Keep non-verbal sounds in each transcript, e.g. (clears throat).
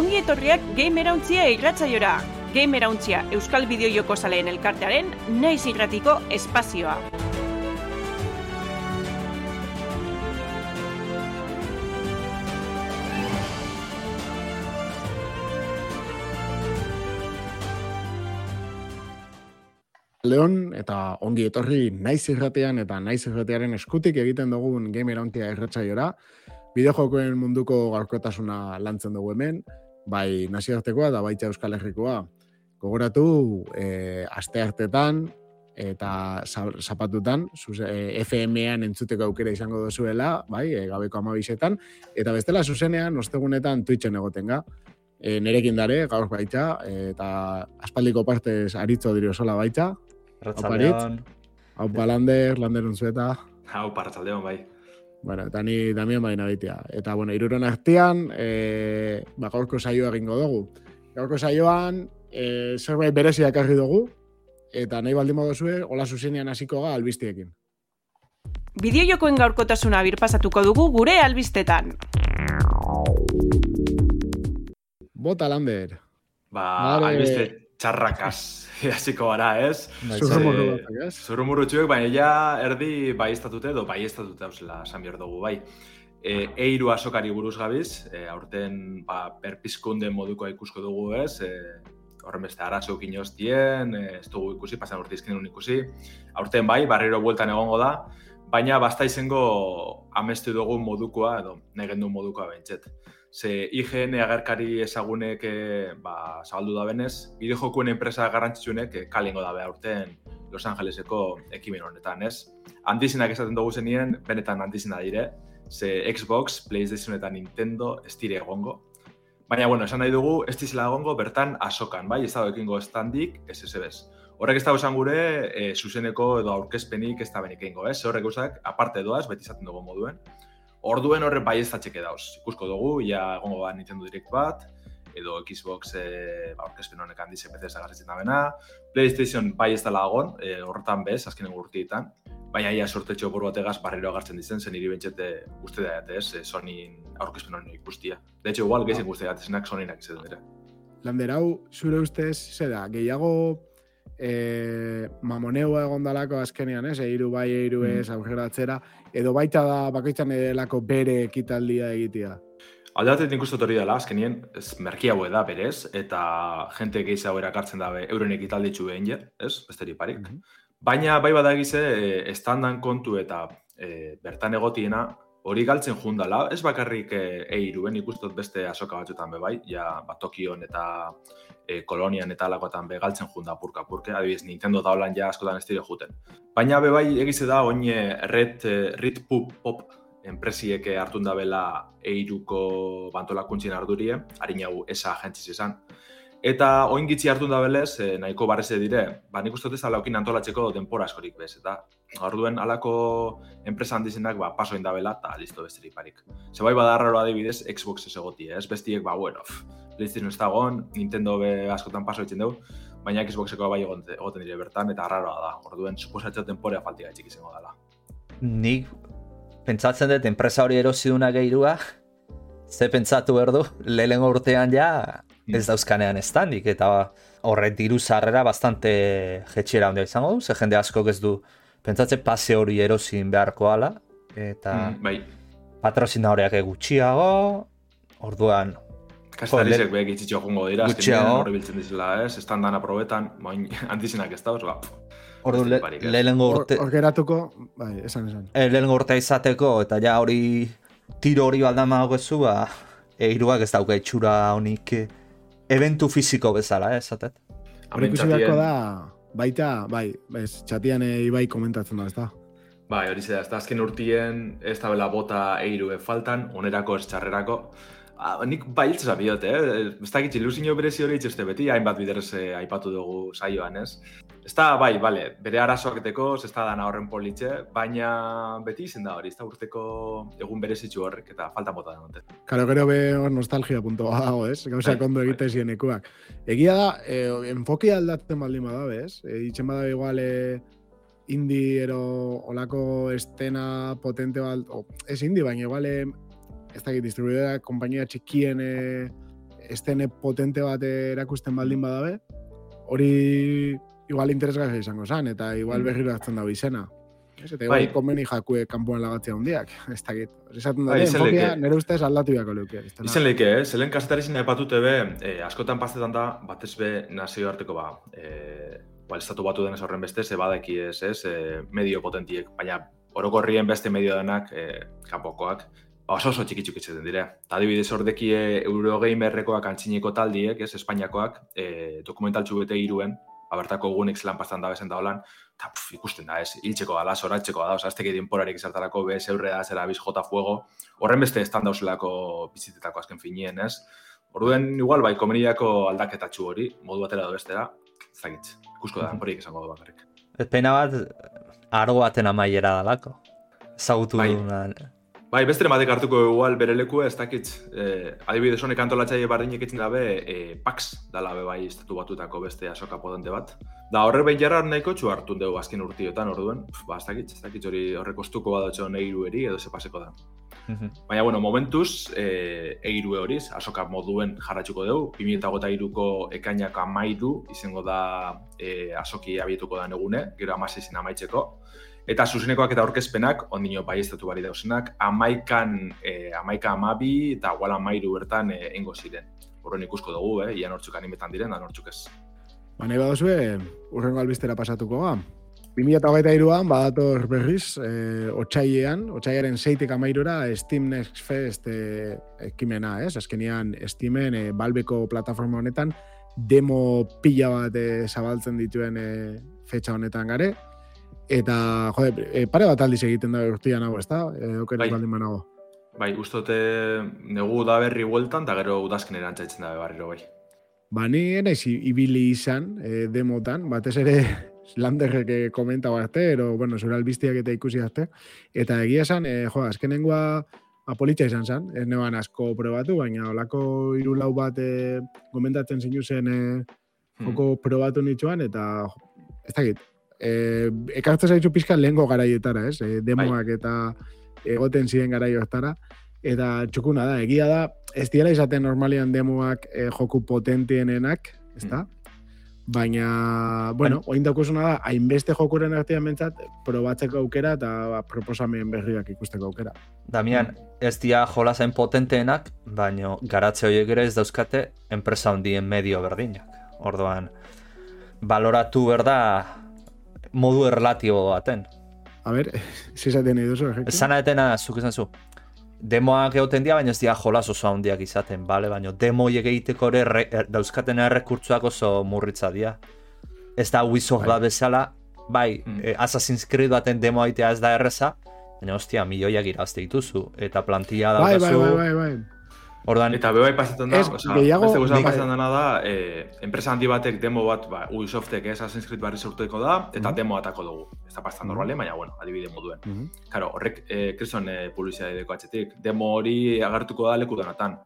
ongi etorriak Gamerauntzia irratzaiora. Gamerauntzia Euskal Bideojoko Zaleen elkartearen naiz irratiko espazioa. Leon eta ongi etorri naiz irratean eta naiz irratearen eskutik egiten dugun gamer ontia irratzaiora. Bideojokoen munduko gaurkotasuna lantzen dugu hemen, bai nazioartekoa da baita Euskal Herrikoa. Gogoratu, e, aste hartetan eta zapatutan, e, FM-ean entzuteko aukera izango duzuela, bai, e, gabeko amabisetan, eta bestela zuzenean, ostegunetan Twitchen egoten ga, e, nerekin dare, gaur baita, eta aspaldiko partez aritzo diro sola baita, Ratzaldeon. Hau pa Lander, unzueta. Hau pa Ratzaldeon, bai. Bueno, eta ni damien baina baitea. Eta, bueno, iruron artean, e, ba, gaurko saioa egingo dugu. Gaurko saioan, e, zerbait berezia ekarri dugu, eta nahi baldin moduzue, hola zuzenean hasiko ga albistiekin. Bideo jokoen gaurkotasuna birpasatuko dugu gure albistetan. Bota, Lander. Ba, Mare... albiste txarrakaz (laughs) hasiko gara, ez? Zurrumurru txuek, baina ja erdi bai estatute edo bai estatute hausela esan behar dugu, bai. E, eiru asokari buruz gabiz, e, aurten ba, perpizkunde moduko ikusko dugu, ez? E, horren beste arazo inoztien, e, ez dugu ikusi, pasan urte izkin ikusi. Aurten bai, barriro bueltan egongo da, baina basta izango amestu dugu modukoa, edo negendu modukoa bentset ze IGN agerkari ezagunek e, ba, zabaldu da benez, bide jokuen enpresa garrantzitsunek e, kalengo da urten Los Angeleseko ekimen honetan, ez? Handizenak esaten dugu zenien, benetan handizena dire, ze Xbox, PlayStation eta Nintendo ez dire egongo. Baina, bueno, esan nahi dugu, ez dizela egongo bertan asokan, bai? Ez dago ekingo estandik, ez ez ez. Horrek ez dago esan gure, e, zuzeneko edo aurkezpenik ez da benik egingo, ez? Horrek usak, aparte doaz, beti izaten dugu moduen. Orduen horre bai ez txeke dauz. Ikusko dugu, ja egongo bat Nintendo Direct bat, edo Xbox e, orkespen honek handiz PC zagarritzen da bena. PlayStation bai ez dela agon, e, horretan bez, azkenen urtietan. Baina ia sortetxo boru bategaz barriro agartzen dizen, zen hiri bentxete uste da ez, e, Sony aurkezpen honen ikustia. De hecho, igual, gezen guzti da, zenak Sonyinak izaten dira. Lander hau, zure ustez, zera, gehiago e, mamoneua egon dalako azkenean, ez? Eiru bai, eiru mm. ez, mm. aurrera edo baita da bakoitzan edelako bere ekitaldia egitea. Alde bat nik uste hori dela, azkenien, ez merkia da berez, eta jente gehiago erakartzen dabe euren ekitalditzu behin je, ez? Besteri parik. Mm Baina bai badagize, e, estandan kontu eta e, bertan egotiena, hori galtzen jundala, ez bakarrik e, eiruen, ikustot beste asoka batzutan bebai, ja, bat Tokion eta e, kolonian eta alakoetan be galtzen junda purka purke, adibidez Nintendo da ja askotan ez juten. Baina bebai egize da, oine red, e, red pop, pop enpresiek hartun da bela eiruko bantolakuntzien ardurie, harin hau esa agentziz izan, Eta oin gitzi hartu da belez, nahiko barreze dire, ba nik uste dut alaukin antolatzeko denpora askorik bez, eta orduen alako enpresa handizenak ba, paso da bela, eta listo besterik parik. Zebai bada arraro adibidez, Xbox ez egoti, ez bestiek, ba, bueno, PlayStation ez dagoen, Nintendo be askotan paso ditzen dugu, baina Xboxeko bai egoten dire bertan, eta arraroa da, orduen, suposatzea temporea faltia etxik izango dela. Nik pentsatzen dut, enpresa hori eroziduna gehirua, (laughs) ze pentsatu berdu, lehen urtean ja, Mm. ez dauzkanean estandik, eta horre diru zarrera bastante jetxera handia izango du, ze jende asko ez du pentsatze pase hori erozin beharko ala, eta mm, bai. patrozina horiak egutxiago, orduan... Kastarizek behek itxitxo jongo dira, azkenean horri biltzen dizela, ez? Estandan aprobetan, bain handizinak (laughs) ez da, ba, Ordu le, lehenengo urte... Orgeratuko, bai, esan esan. E, lehenengo urte izateko, eta ja hori tiro hori baldama hogezu, ba, eiruak ez dauka itxura honik eventu fiziko bezala, eh, esatet. Ikusi da, baita, bai, bez, txatian ibai komentatzen da, ez da. Bai, hori ez da azken urtien ez da bela bota eiru faltan, onerako ez txarrerako. Ah, nik bai hiltza zabiot, eh? Ez da gitzi, ilusio berezi hori itxeste beti, hainbat biderrez eh, aipatu dugu saioan, ez? Ez da, bai, bale, bere arazoak eteko, ez da dana horren politxe, baina beti izen da hori, ez da urteko egun berezitzu horrek, eta falta bota da Karo, gero be hor nostalgia punto dago, ez? Gauza bai, kondo egite bai. zienekuak. Egia da, eh, enfoki aldatzen baldin bada, ez? E, itxen bada igual, eh, indi ero olako estena potente bat, o, ez indi, baina igual, ez da, distribuidora, kompainia txikien e, estene potente bat erakusten baldin badabe, hori igual interesgarri izango zen, eta igual mm. berriro hartzen dago izena. Ez, eta igual bai. konbeni jakue kanpoan lagatzea hundiak, (laughs) ez dakit. Esaten da, bai, enfokia, nire ustez aldatu biako leuke. Izen leike, eh? Zelen kasetari zine epatute be, eh, askotan pastetan da, batez be nazio harteko ba, eh, ba, estatu batu denez horren beste, ze badaki ez, ez, eh, medio potentiek, baina orokorrien beste medio denak, eh, kanpokoak, oso oso txiki txukitzen dire. Eta adibidez hordeki Eurogamerrekoak antxineko taldiek, ez, Espainiakoak, eh, dokumental txubete iruen, abertako gunik zelan pastan da bezen da holan, eta ikusten da, ez, hiltzeko da, zoratzeko da, oza, ez teki dinporarik izartarako, bez, eurre da, zera, biz, jota fuego, horren beste estan dauzelako bizitetako azken finien, ez? Orduen, igual, bai, komeniako aldaketatxu hori, modu batera da bestera, zagitz, ikusko da, horiek esango da bakarrik. Ez pena bat, argo baten amaiera dalako. Zagutu bai. Bai, beste ematek hartuko igual bere leku ez dakit, eh, adibidez honek antolatzaile bardinek etzen dabe, eh, Pax dala be bai estatu batutako beste asoka potente bat. Da horre behin jarra nahiko txu hartu dugu azken urtiotan orduen, ba, ez dakit, ez dakit hori horre kostuko badatxo neiru eri edo ze paseko da. Baina, bueno, momentuz, eh, eiru horiz, asoka moduen jarratxuko dugu, 2008 iruko ekainak amairu, izango da eh, asoki abietuko da negune, gero amazizin amaitzeko. Eta zuzenekoak eta aurkezpenak, ondino bai estatu bari dauzenak, amaikan, e, amaika amabi eta guala amairu bertan e, ingo ziren. Horren ikusko dugu, eh? ian hortzuk animetan diren, da hortzuk ez. Ba, nahi badozue, urrengo albiztera pasatuko ga. 2008 iruan, badator berriz, e, otxaiean, otxaiaren zeitik amairura, Steam Next Fest e, ekimena, ez? Azkenian, Steamen, e, balbeko plataforma honetan, demo pila bat e, zabaltzen dituen e, fetxa honetan gare, Eta, jode, e, pare bat aldiz egiten da urtian hau, ez da? E, bai. baldin manago. Bai, ustote negu da berri bueltan, eta gero udazken erantzaitzen da barriro, bai. Ba, ni enaiz ibili izan e, demotan, batez ere (laughs) landerrek komenta arte, ero, bueno, zure albiztiak eta ikusi arte. Eta egia esan, e, jo, azkenengoa apolitza izan zen, ez neban asko probatu, baina olako irulau bat e, komentatzen zinu zen e, joko hmm. probatu nitzuan, eta ez dakit, eh, ekartzen zaitu pizka lehenko garaietara, ez? Eh, demoak bai. eta egoten ziren garaioetara. Eta txukuna da, egia da, ez dira izaten normalian demoak eh, joku potentienenak, ez da? Mm. Baina, bueno, oin daukuzuna da, hainbeste jokuren artean mentzat, probatzeko aukera eta ba, proposamen berriak ikusteko aukera. Damian, ez dira jolazen potenteenak, baina garatze horiek ere ez dauzkate enpresa hundien medio berdinak. Orduan, baloratu berda modu erlatibo baten. A ber, (laughs) si esaten nahi duzu, Zana etena, zuk esan zu. Demoak egoten dira, baina ez dira jolas oso handiak izaten, bale? Baina demoiek egiteko ere re, er, dauzkaten errekurtzuak oso murritza dira. Ez da Ubisoft bai. bezala, bai, mm. eh, Assassin's Creed baten demo aitea ez da erreza, baina ostia, milioiak irazte dituzu, eta plantilla bai, bai, daukazu... Bai, bai, bai, bai, bai. Ordan, eta bebai pasatzen da, es, oza, gehiago, beste guztan pasatzen dena da, eh, enpresa handi batek demo bat, ba, Ubisoftek ez Assassin's Creed barri sortueko da, eta mm -hmm. demo atako dugu. Ez da pasatzen normalen, baina, bueno, adibide moduen. Mm -hmm. Karo, horrek, eh, kriston eh, publizia atxetik, demo hori agartuko da leku denatan.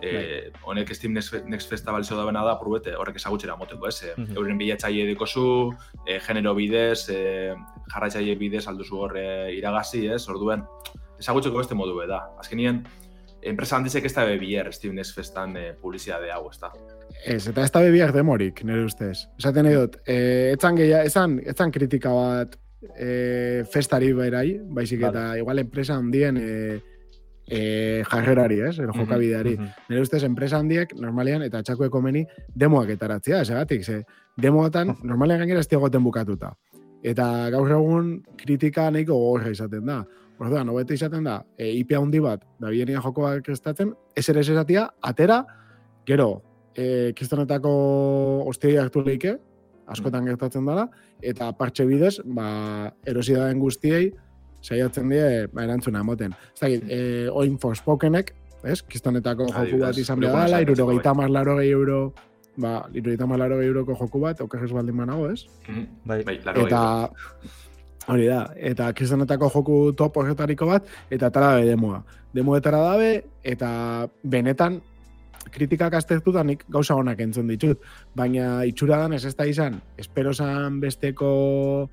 Eh, bai. honek Steam Next, Next Festival izo da bena da, probete, horrek ezagutxera moteko, ez? Mm -hmm. Euren bilatzaile edeko zu, eh, genero bidez, eh, jarratzaile bidez alduzu horre iragazi, ez? Orduen, ezagutxeko beste modu da. Azkenien, enpresa handizek ez da bebier Steven Next Festan eh, publizidade hau, ez da. Ez, eta ez da bebier demorik, nire ustez. Esaten nahi dut, eh, etzan, geia, etzan, etzan kritika bat eh, festari berai, baizik eta igual enpresa handien eh, eh, jarrerari, ez, ero jokabideari. Mm Nire ustez, enpresa handiek, normalean, eta txako ekomeni, demoak etaratzea, ez agatik, ze, demoatan, (laughs) normalean gainera ez bukatuta. Eta gaur egun kritika nahiko gogorra izaten da. Orduan, hobete izaten da, e, IP handi bat, da bienia jokoak krestatzen, ez ere esatia, atera, gero, e, kristonetako ostia hartu leike, askotan mm. gertatzen dara, eta partxe bidez, ba, erosi daen guztiei, saiatzen die, ba, erantzuna emoten. Ez da, e, oin Forspokenek, ez, kristonetako joku bat izan behar dala, iruro gehi tamar laro gehi euro, ba, iruro gehi tamar laro gehi euroko joku bat, okerrez baldin manago, ez? Mm bai, bai, eta, Hori da, eta kristonetako joku top horretariko bat, eta tala dabe demoa. Demoetara dabe, eta benetan kritikak aztertu da nik gauza honak entzun ditut. Baina itxura dan ez ez da izan, espero zan besteko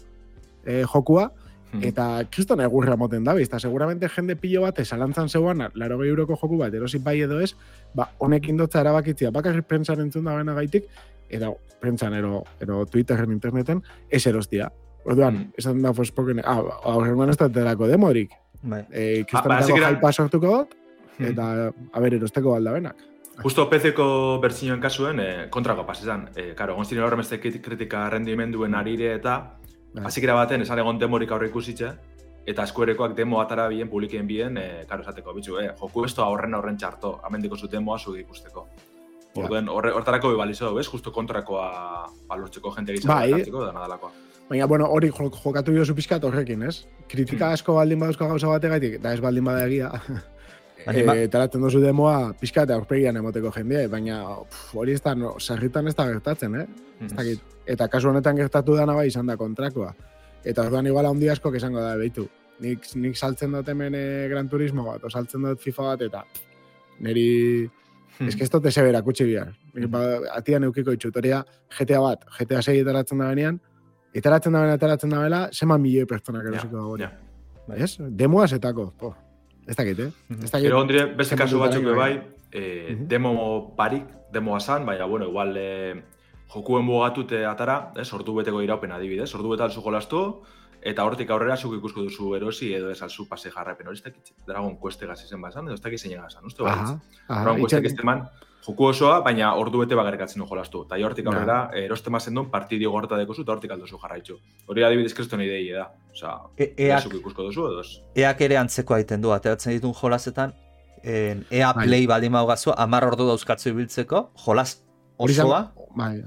eh, jokua, Hmm. Eta kriston egurra moten da, eta seguramente jende pilo bat esalantzan zeuan, laro gehi euroko joku bat, erosi bai edo ez, ba, honek indotza erabakitzia, bakarri prentsan entzun da gaitik, eta prentsan ero, ero Twitteren interneten, ez erostia. Orduan, esan da Forspoken, ah, aurrengoan ez da terako demorik. Bai. Eh, kriston ba, ba, jaipa sortuko dut, hmm. eta, a ber, erosteko balda benak. Justo PC-ko bertzinioen kasuen, eh, kontrako pasizan. Eh, karo, egon ziren horremeste kritika rendimenduen arire eta Bai. Azikera baten, esan egon demorik aurre ikusitxe, eta eskuerekoak demo atara bien, publikien bien, e, karo esateko, bitxu, eh, joku esto horren horren txarto, amendiko zu demoa zu ikusteko. Orduen, hortarako ja. bebalizo dugu, ez? Justo kontrakoa balortzeko jente gizan bai. da nadalakoa. Baina, bueno, hori jokatu dio zu pizkat horrekin, ez? Kritika hmm. asko baldin baduzko gauza bategaitik, da ez baldin badagia. (laughs) Baina, e, taratzen duzu demoa pizkat aurpegian emoteko jendea, baina hori ez da, no, sarritan ez da gertatzen, eh? Mm. Eta kasu honetan gertatu dana bai izan da kontrakoa. Eta orduan igual handi asko esango da, behitu. Nik, nik saltzen dut hemen eh, Gran Turismo bat, o saltzen dut FIFA bat, eta niri... Hmm. Ez que ez dut ezebera kutsi bihar. Hmm. Ba, atian eukiko itxutoria GTA bat, GTA 6 etaratzen da benean, etaratzen da benean, etaratzen da bela, sema milioi pertsonak erosiko yeah, da yeah. Ez? Demoa zetako. Po. Ez dakit, eh? Ez dakit. Pero ondire, beste kasu batzuk bai, eh, demo barik, demoa zan, baina, bueno, igual, eh, jokuen bugatute atara, ez, ordu beteko iraupen adibidez, ordu betal zu jolastu, eta hortik aurrera zuk ikusko duzu erosi edo ez alzu pase jarrapen hori, ez dakit, Dragon Quest egaz izen bazan, edo ez dakit zein egazan, uste bat? Dragon Quest egaz man, joku osoa, baina ordu bete bagarrikatzen du jolastu. Eta hortik aurrera, yeah. eroste mazen duen partidio gorta dekozu eta hortik aldozu jarraitzu. Hori adibidez kriston idei da. Osa, e eak, ikusko duzu edo Eak ere antzeko aiten du, ateratzen ditun jolasetan, ea bai. play baldin maugazu, amar ordu dauzkatzu ibiltzeko, jolas osoa, bai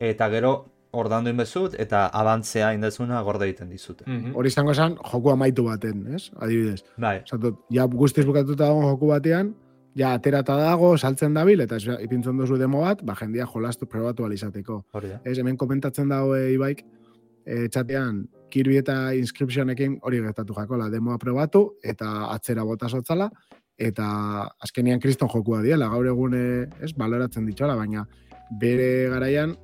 eta gero ordando inbezut eta abantzea indezuna gorde egiten dizute. Mm Hori izango esan, joku amaitu baten, ez? Adibidez. Bai. Zatot, ja guztiz bukatuta dago joku batean, ja aterata dago, saltzen dabil, eta ipintzen duzu demo bat, ba, jendia jolastu probatu alizateko. Ez, hemen komentatzen dago e, ibaik, e, txatean, Kirby eta Inscriptionekin hori gertatu jakola, demoa probatu, eta atzera bota sotzala, eta azkenian kriston jokua diela, gaur egun, ez, baloratzen ditxola, baina bere garaian,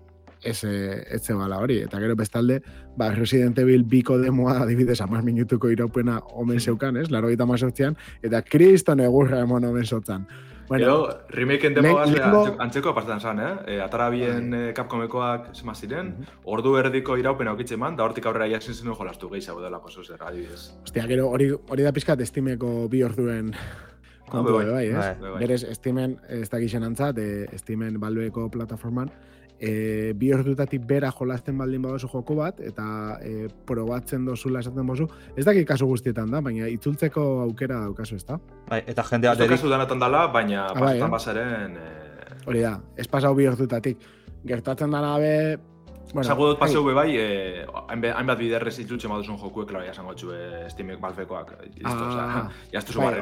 ez, ez bala hori. Eta gero bestalde, ba, Resident Evil biko demoa adibidez amaz minutuko iraupena omen zeukan, ez? Laro gita mazortzian, eta kriston egurra emon omen zotzan. Bueno, Edo, remaken demo antzeko apartan zan, eh? E, atara bien bai. eh, Capcomekoak zema ziren, mm -hmm. ordu erdiko iraupena okitze man, da hortik aurrera jasin zen jolastu gehiago dela paso zer, adibidez. Ostia, gero, hori, hori da pizkat estimeko bi orduen kontu ah, bai, bai, ez? Bai, bai. Berez, estimen, ez da gixen antzat, estimen balbeko plataforman, e, bi ordutatik bera jolasten baldin badozu joko bat, eta e, probatzen dozula esaten bozu, ez dakik kasu guztietan da, baina itzultzeko aukera daukazu, ez da? Bai, eta jendea... Ez kasu denatan dala, baina ah, bai, eh? basaren... E... Hori da, ez pasau bi ordutatik. Gertatzen dana be... Bueno, Zago dut paseu be bai, eh, hainbat biderrez itzultzen baduzun jokuek, klara, jasango txue Steamek balfekoak. Listo, ah, o sea, jaztu zu bai,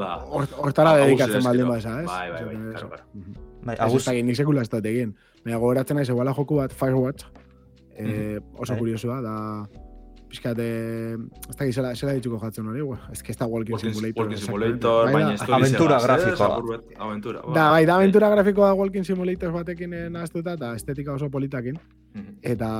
da. Hortara dedikatzen baldin baza, ez? Bai, bai, bai, claro, claro. Bai, agus... Ez nik sekula ez dut egin. Baina gogoratzen naiz eguala joku bat Firewatch. E, oso bai. kuriosua, da... Piskat, ez da gizela, zela dituko jatzen hori, ez que ez da Walking Simulator. Walking Simulator, baina ez Aventura grafikoa. Aventura, da, bai, da aventura grafikoa Walking Simulator batekin nahaztuta, eta estetika oso politakin. Eta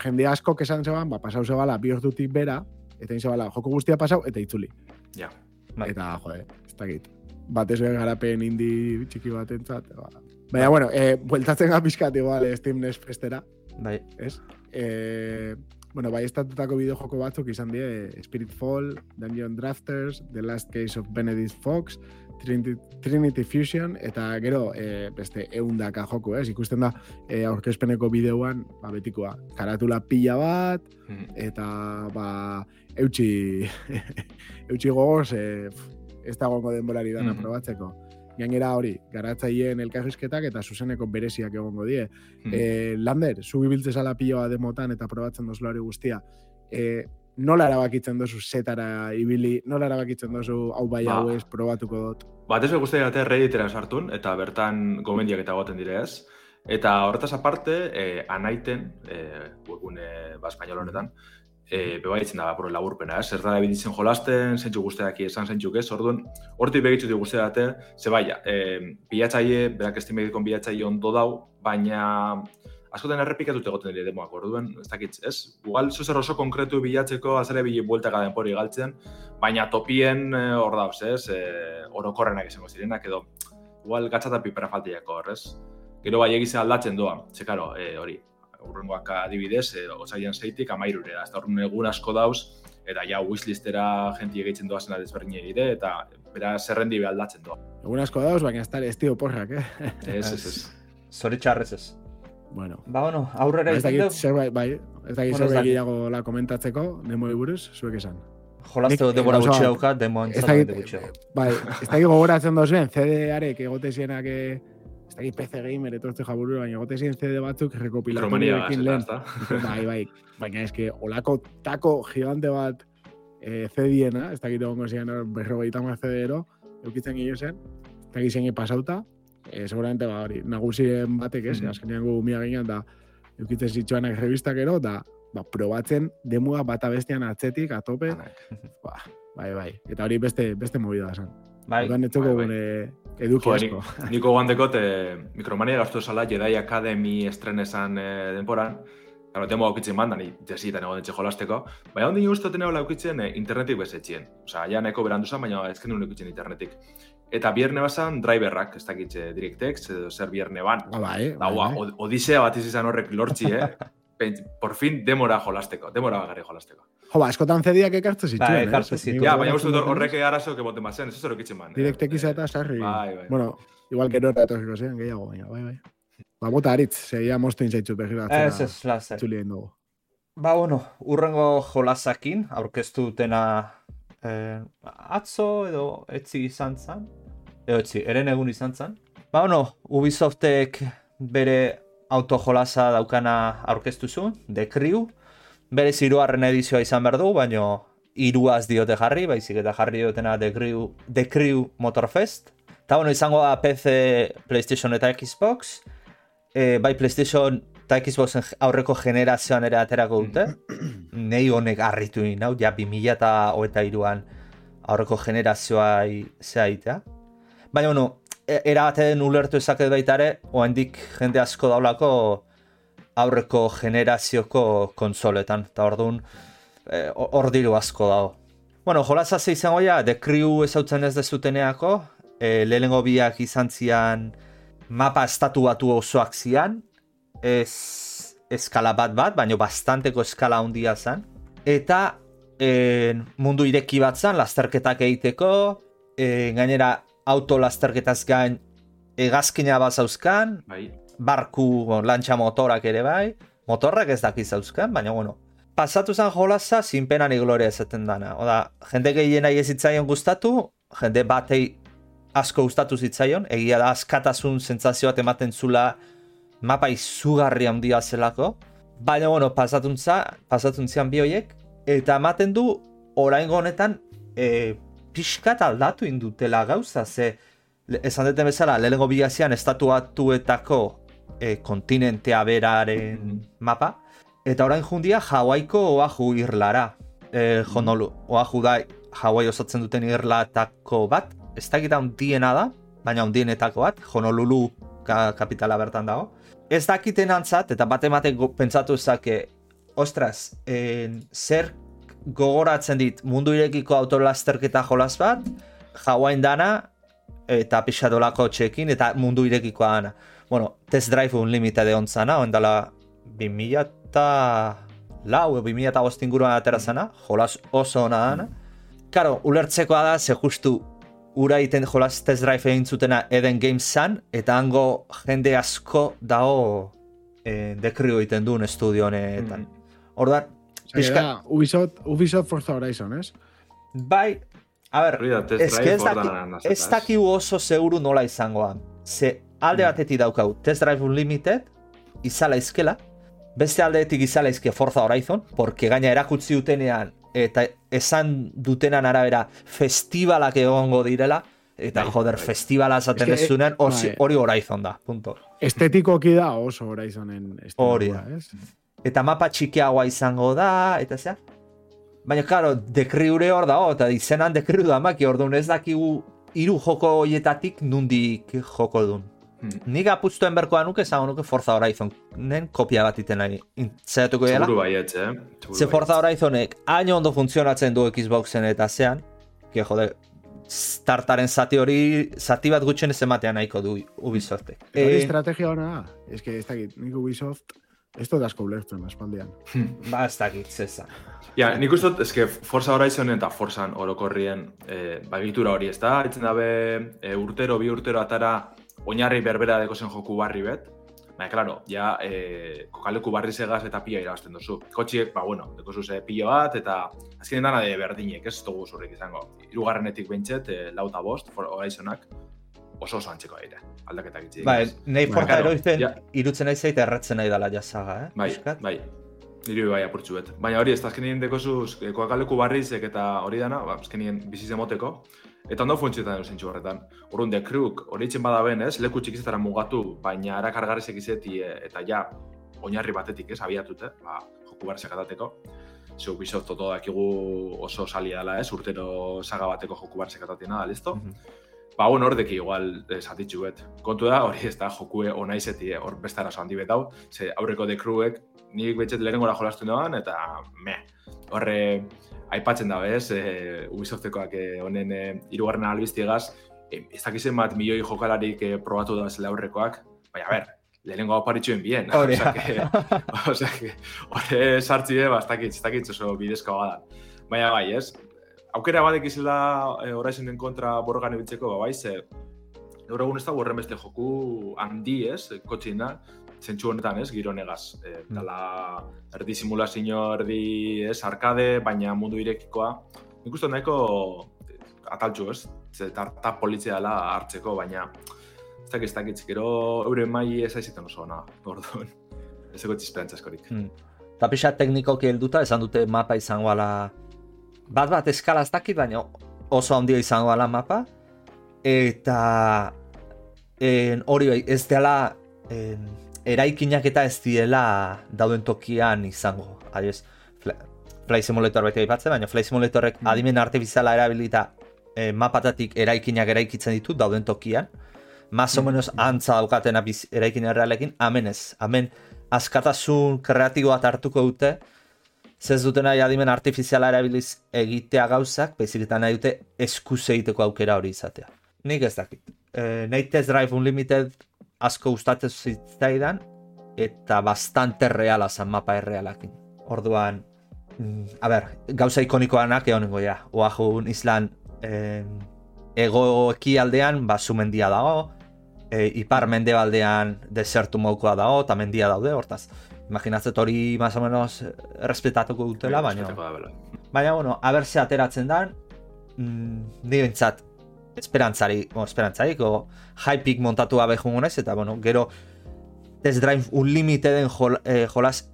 jende asko kesan zeban, ba, pasau zebala, bi ordutik bera, eta inzebala, joko guztia pasau, eta itzuli. Ja. Bai. Eta, jode, ez da git. Batez garapen indi txiki bat entzat, ba, Baina, bueno, eh, bueltatzen ga pixkat igual eh, Steam Next festera. Bai. Ez? Eh, bueno, bai, estatutako bideojoko batzuk izan die eh, Spirit Fall, Dungeon Drafters, The Last Case of Benedict Fox, Trinity, Trinity Fusion, eta gero, eh, beste, eundaka joko, ez? Ikusten da, eh, aurkezpeneko bideoan, ba, betikoa, karatula pila bat, hmm. eta, ba, eutxi, (laughs) eutxi gogoz, eh, ez da gongo denborari dana mm probatzeko gainera hori, garatzaileen elkarrizketak eta zuzeneko bereziak egongo die. Hmm. E, Lander, zu bibiltze zala piloa demotan eta probatzen dozu hori guztia. E, nola erabakitzen dozu zetara ibili, nola erabakitzen dozu hau bai ba. hau ez probatuko dut? Ba, ez guztia gata redditera sartun, eta bertan gomendiak eta goten dire ez. Eta horretaz aparte, eh, anaiten, eh, webune ba, espainol honetan, e, bebaitzen da, bapuro laburpena, eh? zer da biditzen jolasten, zentsu guztiak esan zentsu ez, orduan, hortik begitzu dugu guztia date, ze baia, e, bilatzaile, berak estimedikon bilatzaile ondo dau, baina askotan errepikatut egoten dira demoak, orduen, ez dakit, ez? Igual, zuzer oso konkretu bilatzeko, azere bili bueltaka denpori galtzen, baina topien eh, hor dauz, ez? E, orokorrenak izango zirenak, edo, igual, gatzata pipera faltiako hor, ez? Gero bai egizea aldatzen doa, ze karo, e, hori, urrengoak adibidez, e, osaian zeitik, amairurera, ez da horren egun asko dauz, eta ja wishlistera jenti egiten doa zena desberdin egite, eta bera zerrendi aldatzen doa. Egun asko dauz, baina ez da ez tio porrak, eh? Ez, ez, ez. (laughs) Zoritxarrez ez. Bueno. Ba, bueno, aurrera ba, izan dugu. Bai, bai, ez dakit bueno, zerbait la komentatzeko, demo buruz, zuek esan. Jolazteko demora gutxi dauka, demo entzatu gutxi Bai, ez dakit gogoratzen dozuen, CD-arek egote zienak, ez dakit PC Gamer etortze jaburu, baina egote zien CD batzuk rekopilatorioekin lehen. Bai, bai, baina eske, olako tako gigante bat eh, CD-ena, ez dakit egongo zian berrogeita ma CD-ero, eukitzen gio zen, ez dakit zien pasauta, e, seguramente ba, hori, nagusien batek ez, mm -hmm. azkenean gu mia ginen, da, eukitzen zitsuanak revistak ero, da, ba, probatzen demua bata bestean atzetik, atope, ba, bai, bai, eta hori beste, beste movida esan. Bai, bai, bai. gune eduki asko. (laughs) Niko guantekot, eh, mikromania gaztu esala, Jedi Academy estrenesan eh, denporan, Claro, temo aukitzen mandan, ni jesita nego detxe jolasteko. Baina ondi uste teneo laukitzen eh, internetik bezetxien. Osa, ja neko berandu zen, baina ezken nuen internetik. Eta bierne basan driverrak, ez dakitxe Directex, edo zer bierne ban. Ah, bai, da, bai, bai. odisea bat izan horrek lortzi, eh? (laughs) Por fin demora jolasteko, demora bagarri jolasteko. Jo, ba, eskotan zediak ekartzen zituen, bai, ekartzen zituen. Ja, baina uste dut horrek arazo que bote mazen, eso zero kitzen man. Eh? Directex eh, eta sarri. Bai, bai. Bueno, igual que nora etorriko zean, gehiago, baina, bai, bai. Ba, bota aritz, segia mostu inzaitzu behiratzen. Ez, ez, lazer. Ba, bueno, urrengo jolasakin, aurkeztu dutena eh, atzo edo etzi izan zan, Ego etzi, eren egun izan zen. Ba, bueno, Ubisoftek bere autojolasa daukana aurkeztu zuen, The Crew. Bere ziruarren edizioa izan behar du, baina iruaz diote jarri, baizik eta jarri diotena The Crew, The Crew Motorfest. Eta, bueno, izango da PC, PlayStation eta Xbox. E, bai, PlayStation eta Xboxen aurreko generazioan ere aterako dute. (clears throat) Nei honek harritu nau, ja, 2000 eta hoeta iruan aurreko generazioa zea Baina, bueno, erabaten ulertu ezaket baita ere, oendik jende asko daulako aurreko generazioko konsoletan, eta orduan e, hor diru asko dago. Bueno, jolaza ze izango ja, The Crew ezautzen ez dezuteneako, e, lehenengo biak izan zian mapa estatu batu osoak zian, ez eskala bat bat, baina bastanteko eskala handia zen. Eta e, mundu ireki bat zen, lasterketak egiteko, e, gainera auto lasterketaz gain egazkina bat zauzkan, bai. barku bon, lantxa motorak ere bai, motorrak ez daki zauzkan, baina bueno, pasatu zen jolaza zinpenan igloria ezaten dana. Oda, jende gehien nahi ezitzaion gustatu, jende batei asko gustatu zitzaion, egia da askatasun sentsazio bat ematen zula mapa izugarri handia zelako, baina bueno, pasatuntza, pasatuntzian bi hoiek, eta ematen du orain honetan e, pixkat aldatu indutela gauza, ze esan duten bezala, lehenengo bigazian estatuatuetako e, kontinentea beraren mm. mapa, eta orain jundia Hawaiiko oahu irlara, e, Honolu, oahu da Hawaii osatzen duten irlatako bat, ez da gita hundiena da, baina hundienetako bat, Honolulu ka, kapitala bertan dago. Ez dakiten antzat, eta bate ematen pentsatu ezake, ostras, en, zer gogoratzen dit mundu irekiko autolasterketa jolas bat, jauain dana, eta pixadolako txekin, eta mundu irekikoa dana. Bueno, test drive unlimited egon zana, oen dala 2000 eta lau, 2000 eta gostinguruan atera zana, jolas oso ona dana. Karo, ulertzekoa da, ze justu ura iten jolas test drive egin zutena Eden Games zan, eta hango jende asko dago eh, dekrio iten duen estudio honetan. Mm. Orduan, Pizka... Ubisoft, Ubisoft Forza Horizon, ez? Bai, a ber, ez que ez daki, ez oso seguru nola izangoa. Ze alde mm. batetik daukau, Test Drive Unlimited, izala izkela, beste aldeetik izala izke Forza Horizon, porque gaina erakutzi dutenean, eta esan dutenan arabera festivalak egongo direla, eta bai, joder, bai. festivala esaten ez zunen, bai. hori Horizon da, punto. Estetikoki da oso Horizonen Hori da. Eta mapa txikiagoa izango da, eta zea. Baina, karo, dekriure hor da, eta izenan dekriu da maki, orduan ez dakigu hiru joko hoietatik nundik joko dun. Hmm. Nik apustuen berkoa nuke, zago nuke Forza Horizon nen kopia bat iten nahi zehatuko dela. Seguru baiet, eh? Ze Forza Horizonek hain ondo funtzionatzen du Xboxen eta zean, que jode, startaren zati hori, zati bat gutxen ez ematean nahiko du Ubisoftek. Hori eh, estrategia hona da, ez que ez dakit, nik Ubisoft, ez dut asko ulertzen, espaldian. (laughs) ba, ez dakit, zesa. Ja, nik uste dut, eske Forza Horizon eta Forzan orokorrien e, bagitura hori, ez da? Itzen dabe e, urtero, bi urtero atara oinarri berbera deko zen joku barri bet. Baina, klaro, ja, e, kokaleku barri segaz eta pila irabazten duzu. Kotxiek, ba, bueno, deko zuze pilo bat, eta azkenean dana de berdinek, ez dugu zurrik izango. Irugarrenetik bentset, e, lauta bost, Horizonak, oso oso antzeko aire, aldaketak itzi. Bai, nahi forta eroizten, ja. irutzen nahi zaita erratzen nahi dela jasaga, eh? Bai, bai, Niri bai apurtxu bet. Baina hori, ez da azkenien dekozuz, eh, koakaleku barrizek eta hori dana, ba, azkenien biziz emoteko. Eta ondo funtzioetan zentsu horretan. Urrun, de kruk, hori itxen bada ben, ez, leku txikizetara mugatu, baina ara kargarrizek izeti, e, eta ja, oinarri batetik, ez, abiatut, eh? ba, joku barrizek atateko. Zeu bizot, toto dakigu oso sali dela, ez, urtero saga bateko joku barrizek atatena da, listo? Mm -hmm. Ba, bueno, hordeki igual esatitxu bet. Kontu da, hori ez da, jokue ona eh? hor besta arazo handi bet hau, ze aurreko de kruek, nik betxet lehenengo jolastu noan, eta me, horre, aipatzen da, bez, e, Ubisoftekoak e, honen e, irugarren albiztiegaz, e, ez dakizen bat milioi jokalarik e, probatu da zela aurrekoak, baina, ber, lehenengo hau paritxuen bien. (laughs) Hori, Osea, horre sartzi, ba, ez dakitz, ez dakitz oso bidezko bada. Baina, bai, ez, aukera badek izela e, horaizen kontra borrogan ebitzeko, ba, bai, ze, gaur egun ez da horren beste joku handi, ez, kotxina, zentsu honetan, ez, giro negaz. E, mm. Dala, erdi simulazio, erdi, ez, arkade, baina mundu irekikoa. Nik uste nahiko ataltxu, ez, ze tarta politzia dela hartzeko, baina ez dakit, ez dakit, gero euren mai ez aizitzen oso, na, orduan. Ez ego txisperantza eskorik. Mm. Eta pixa teknikoki helduta, esan dute mapa izango ala bat bat eskala ez dakit, baina oso handia izango ala mapa. Eta hori bai, ez dela en, eraikinak eta ez diela dauden tokian izango. Adioz, Fly Simulator beti aipatzen, baina Fly Simulatorrek mm. adimen artifiziala erabilita e, mapatatik eraikinak eraikitzen ditu dauden tokian. Más o mm. menos antza daukaten abiz eraikin errealekin, amen ez. Amen askatasun kreatiboa hartuko dute, zez duten nahi adimen artifiziala erabiliz egitea gauzak, baizik eta nahi dute eskuz egiteko aukera hori izatea. Nik ez dakit. E, nahi Test Drive Unlimited asko gustatzen zitzaidan, eta bastante reala zan mapa errealakin. Orduan, mm, a ber, gauza ikonikoanak egon nengo ja. Oahu islan eh, ego ekialdean, ba, sumendia dago, e, ipar mendebaldean desertu maukoa dago, eta mendia daude, hortaz imaginatzet hori más o menos respetatuko dutela, baina... Baina, bueno, haber ze ateratzen dan, mm, ni bentsat, esperantzari, o esperantzari, o hypeik montatu gabe jungunez, eta, bueno, gero Test Drive Unlimiteden jol, eh, jolas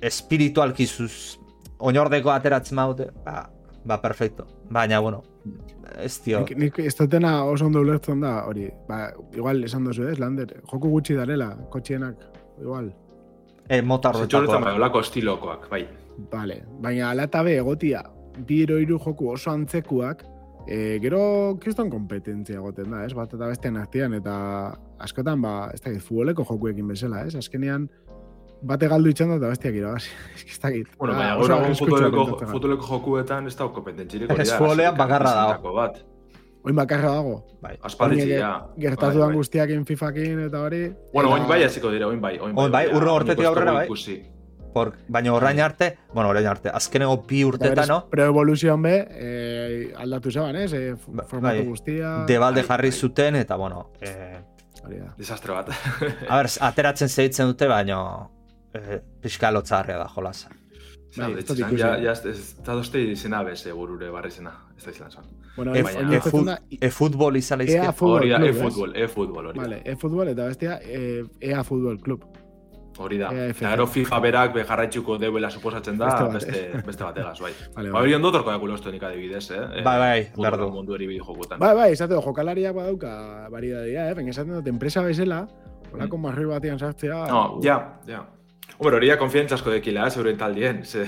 espiritualki zuz oinordeko ateratzen maute, ba, ba, perfecto. Baina, bueno, ez tio. Nik, nik ez dutena oso ondo ulertzen da, hori, ba, igual esan dozu ez, Lander, joku gutxi darela, kotxienak, igual. E, mota horretako. bai, olako estilokoak, bai. Vale, baina alatabe egotia, bi iru joku oso antzekuak, e, gero kiston kompetentzia egoten da, ez? Bat eta bestean artean, eta askotan, ba, ez da, futboleko jokuekin bezala, ez? Azkenean, bate galdu itxan eta bestiak irabazi. (laughs) ez da, Bueno, baina, gaur futboleko, futboleko jokuetan ez da kompetentzirik hori da. Ez futbolean bakarra dago. Bat. Oin bakarra dago. Bai. Aspalditzi, ja. Gertatu bai, bai. guztiak in FIFA-kin eta hori. Bueno, oin bai hasiko dire, oin bai. Oin bai, bai urro hortetik aurrera bai. Por, baina orain arte, bueno, orain arte, azkenego bi urteta, no? Pero evoluzion be, eh, aldatu zeban, ez? Eh, formatu bai. guztia... Debalde jarri zuten, eta, bueno... Eh, Desastre bat. a ber, ateratzen zeitzen dute, baina... Eh, Piskal da, jolasa. Bai, ez da ja, ja, ez da dozte izena bez, egurure barri zena, ez da izan zan. Bueno, e-futbol e izan leizke. Hori da, e-futbol, e-futbol, hori Vale, e-futbol eta bestia, EA Futbol Club. Hori da. Eta gero FIFA berak bejarraitxuko deuela suposatzen da, beste, beste bategaz, bai. (laughs) Vale, ba, ondo torko adibidez, eh? Bai, bai, berdu. Mundu eri. Bai, bai, jokalariak badauka eh? Ben, esaten dut, enpresa bezala, holako mm. sartzea... No, ja, ja. Hombre, hori da konfientza asko dekila, eh, zeuren taldien. Ze...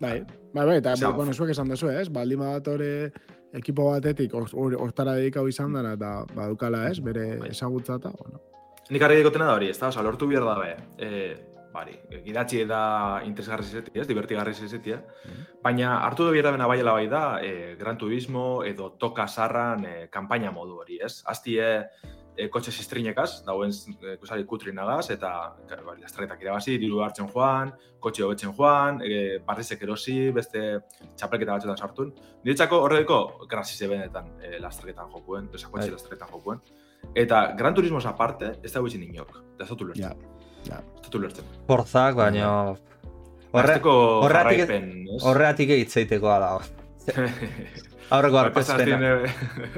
Bai, bai, bai, eta, Zau. bueno, zuek esan dezu, ez? Baldin hori ekipo batetik hortara dedikau izan dara, eta badukala, ez? Bere bai. ezagutza eta, bueno. nik argi egotena da hori, ez da, oza, lortu behar dabe, e, bari, gidatzi da interesgarri zizeti, ez, divertigarri zizeti, mm baina hartu da behar bena baiela bai da, e, Gran Turismo edo Toka Sarran e, kampaina modu hori, ez? Aztie, e, kotxe zistrinekaz, dauen e, kusari kutrinagaz, eta bai, lastretak irabazi, diru hartzen joan, kotxe hobetzen joan, e, barrizek erosi, beste txapelketa batzuetan sartun. Niretzako horreko grasize benetan e, lastreketan jokuen, esa kotxe lastreketan jokuen. Eta Gran Turismo aparte, ez da guzin inok, da ez dut ulertzen. Ja, Ez dut ulertzen. Forzak, baina... Horretik horretik egitzeiteko da. (laughs) Aurreko aurkezpenak.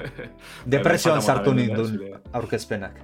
(laughs) Depresioan sartu nindun aurkezpenak.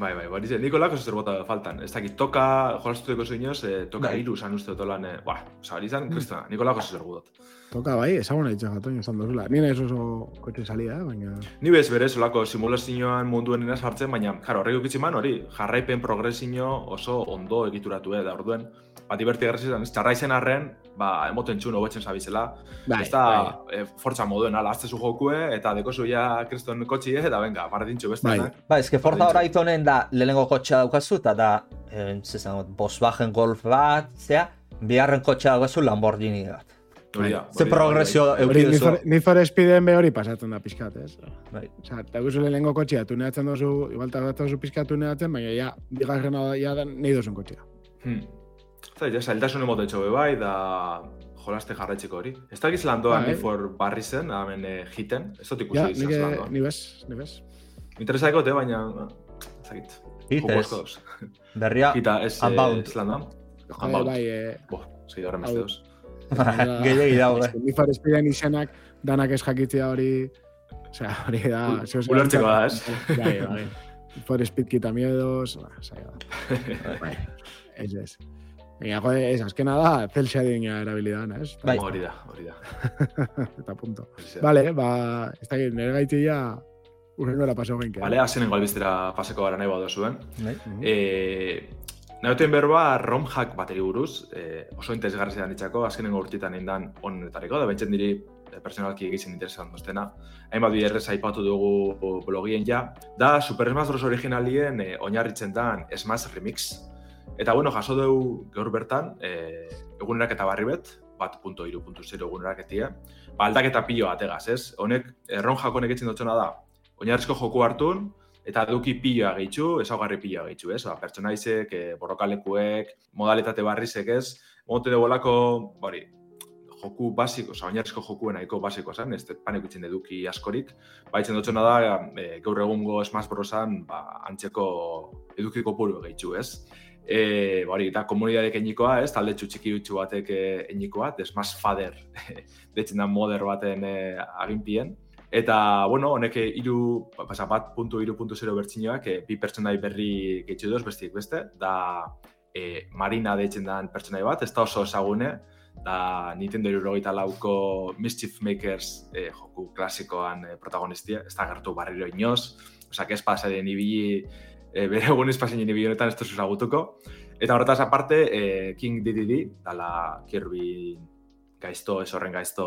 Bai, bai, bai, niko lako zer bota faltan. Ez dakit, toka, jolaztuteko zeinoz, eh, toka bai. iru zan uste dotolan, eh, buah, oza, hori zan, kristona, niko lako zer budot. Toka, bai, ezagun nahi txak atoin, esan dozula. Nien ez oso kotxe salia, eh, baina... Ni bez, berez, olako simulazioan munduen inaz hartzen, baina, jaro, horrek ukitziman, hori, jarraipen progresio oso ondo egituratu, eh, da orduen, ba, diverti garrizizan, ez txarra izan arren, ba, emoten txun hobetzen zabizela. Bai, ez da, bai. e, fortza moduen, ala, azte zu jokue, eta deko zu ja kriston kotxi, eta venga, bardintxo beste. Bai, ba, ez que forza hori itonen da, lehenengo kotxea daukazu, eta da, eh, zezan, Volkswagen Golf bat, zea, biharren kotxea daukazu Lamborghini bat. Hori da. Ze progresio eukidezu. Ni for speeden be hori pasatzen da pizkat, ez? Bai. Osa, ta guzu lehenengo kotxea, tuneatzen dozu, igual ta dozu pizkat tuneatzen, baina ja, bigarrena ja da, nahi dozun kotxea. Hmm. Zai, ja, zailtasun emote txobe bai, da jolaste jarraitzeko hori. Ez da giz landoa ni for barri zen, hemen eh, hiten, ez dut ikusi ja, nire, ni bez, ni bez. Interesaiko te, baina, zagit. Hit ez, berria, Hita, ez, unbound. Ez landoa. Unbound. Bai, eh, Boh, beste dos. (laughs) Gehiagi daude. Ni for speeden izenak, danak ez jakitzea hori, osea, hori da... Ulertzeko da, ez? Bai, bai. For speed quita miedos, (laughs) bai, ez ez. Baina, jode, ez, azkena da, zel shading erabilidan, ez? Bai. Hori da, hori da. (laughs) Eta punto. Vale, ba, ez da, nire gaiti ya, urrengo era paso genke. Vale, azenen albiztera paseko gara nahi badu zuen. Bai. Eh, Nahoten berba, ROM hack bateri buruz, eh, oso interesgarri zedan ditzako, azkenen urtitan indan onetariko, da bentzen diri eh, personalki egizien interesan doztena. Hainbat biderrez aipatu dugu blogien ja. Da, Super Smash Bros. originalien eh, oinarritzen dan Smash Remix, Eta bueno, jaso dugu gaur bertan, e, egunerak eta barri bet, bat punto iru puntu zero egunerak etia, ba, aldaketa pilo ategaz, ez? Honek, erron jakonek etzen dutxona da, oinarrizko joku hartun, eta duki piloa gehitzu, ezaugarri piloa gehitzu, ez? Ba, pertsonaizek, e, borrokalekuek, modalitate barrizek, ez? Mote dugu lako, bori, joku basiko, oza, oinarrizko jokuen nahiko basiko zen, ez panek itzen eduki askorik, ba, itzen da, e, gaur egungo Smash Brosan, ba, antzeko edukiko puru gehitzu, ez? E, bari, eta komunidadek enikoa, ez, talde txutxiki utxu batek enikoa, desmaz fader, (laughs) detzen da moder baten e, aginpien. Eta, bueno, honek iru, pasa, bat puntu, iru puntu zero bertxinoak, e, bi pertsonai berri gehitzu doz, bestiek beste, da e, Marina deitzen den pertsonai bat, ez da oso esagune, da Nintendo irurogeita lauko Mischief Makers e, joku klasikoan e, protagonistia, ez da gertu barriro inoz, osak ez pasaren ibili e, bere egun espazien nire honetan ez zagutuko. Eta horretaz aparte, e, King DDD, dala Kirby gaizto, ez horren gaizto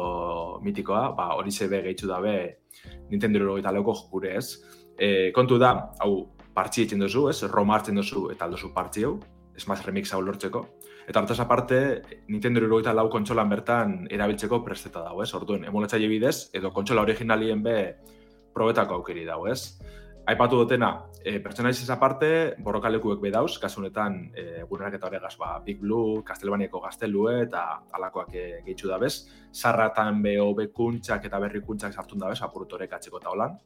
mitikoa, ba, hori zebe gehitzu dabe Nintendo Euro eta leuko jokure ez. E, kontu da, hau, partzi etxen duzu, ez? Roma hartzen duzu eta aldozu partzi hau, maz remix hau lortzeko. Eta horretaz aparte, Nintendo Euro eta lau kontsolan bertan erabiltzeko presteta dago, ez? Orduan, emulatzaile bidez, edo kontsola originalien be probetako aukeri dago, ez? Aipatu dutena, e, pertsonaiz ez aparte, borrokalekuek bedauz, kasunetan, e, gurenak eta horregaz, ba, Big Blue, Kastelbanieko gaztelue eta alakoak e, gehitzu da bez. Sarratan be hobekuntzak eta berrikuntzak sartun da bez, apurutorek atzeko eta holan.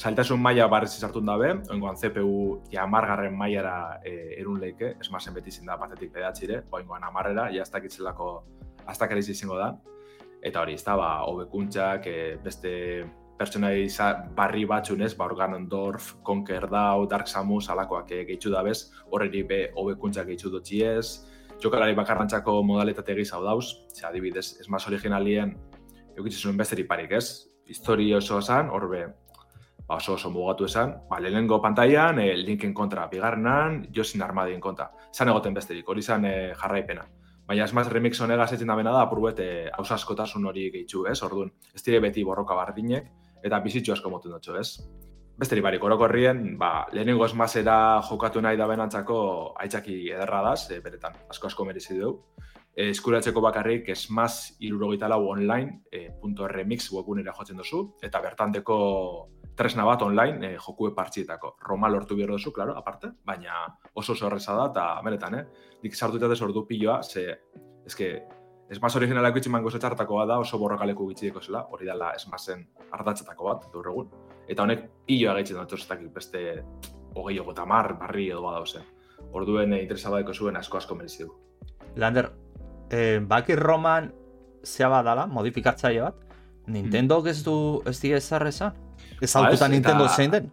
Zailtasun maila barriz sartun da be, oingoan CPU ja amargarren mailara e, erun leike, ez mazen beti zinda batetik pedatzire, oingoan amarrera, ja ez dakitzelako aztakariz izango da. Eta hori, ez da, ba, hobekuntzak, e, beste pertsonai barri batzunez, ba, Organondorf, Conquer Dau, Dark Samus, alakoak e, gehitzu da bez, horreri be hobekuntzak gehitzu dutxi ez, jokalari bakarrantzako modalitate gizau dauz, ze adibidez, ez maz originalien, eukitzu zuen besteri parik ez, histori oso esan, horbe, ba, oso oso mugatu esan, ba, lehenengo pantailan, e, linken kontra bigarrenan, josin armadien kontra, zan egoten besterik, hori zan e, jarraipena. Baina ez maz remix honegaz etzen da bena da, apurbet, e, hausaskotasun hori gehitzu, ez, orduan, ez dire beti borroka bardinek, eta bizitxo asko moten dutxo, ez? Besteri barik, orokorrien, ba, lehenengo esmazera jokatu nahi da benantzako aitzaki ederra daz, e, beretan, asko-asko merezi du. E, eskuratzeko bakarrik esmaz irurogita lau online, e, .remix webunera jotzen duzu, eta bertanteko tresna bat online e, jokue partxietako. Roma lortu behar duzu, klaro, aparte, baina oso oso da, eta beretan, eh? Dik sartu eta desordu piloa, ze, eske, esmaz originalako itximan gozetxartako da, oso borrokaleko gitxideko zela, hori dela esmazen ardatzetako bat, gaur egun. Eta honek piloa gaitzen dut, ez beste hogei ogo tamar, barri edo badauz, Orduen e, interesabadeko zuen asko-asko merezi du. Lander, eh, baki roman zea badala, modifikatzaile bat, Nintendo mm. ez du ez di ezar esan? Ez ba, Nintendo zein den?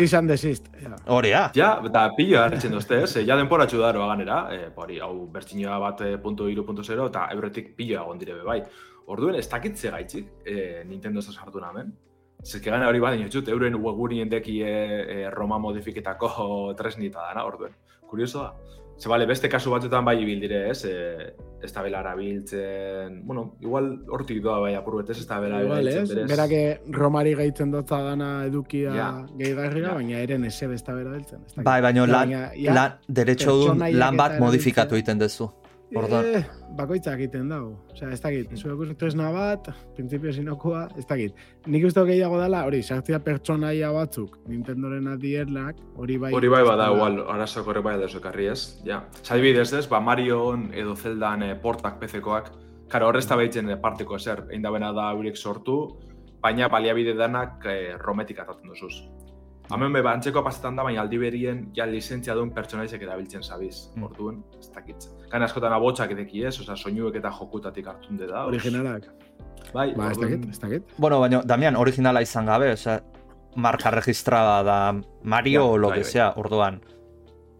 Izan desist. Hori, ja. Ja, eta pillo hartzen duzte, ez? Ja denpora txudaroa ganera, eh, hori, hau bertxinoa bat eh, punto iru, punto zero, eta euretik pillo agon dire bai. Orduen, ez dakitze gaitzik, eh, Nintendo ez sartu namen. Zerke gana hori bat inotxut, euren webgunien deki eh, eh, Roma modifiketako tresnita dana, orduen. Kurioso da. Ze bale, beste kasu batzuetan bai ibil dire, ez? E, ez da bela arabiltzen... Bueno, igual hortik doa bai apurret, ez? Ez da bela arabiltzen, berez. Berak romari gaitzen dotza dana edukia ja. gehi garriga, ja. baina eren ese besta bera biltzen. Bai, baina lan, lan, derecho du lan bat modifikatu egiten duzu. Orduan. Eh, bakoitza egiten dago. Osea, ez dakit, mm. zuek tresna bat, prinsipio sinokoa, ez dakit. Nik uste gehiago dela, hori, sartzia pertsonaia batzuk, Nintendoren adierlak, hori bai... Hori bai bada, igual, arazok hori bai edo ez? Ja. Zaibidez ez, ba, Marion edo Zeldan eh, portak pezekoak, karo, horrez tabaitzen eh, parteko ezer, egin da bena da horiek sortu, baina baliabide danak eh, rometik atatzen duzuz. Hemen be, antzeko pasetan da, baina aldi berien, ja, lizentzia duen pertsonaizek erabiltzen zabiz, mm. orduan, ez dakit. Gan askotan abotsak edeki ez, oza, soinuek eta jokutatik hartun da. Originalak. Bai, ba, ez dakit, ez dakit. Bueno, baina, Damian, originala izan gabe, oza, marka registrada da Mario ja, o lo bai, que bai. sea, orduan.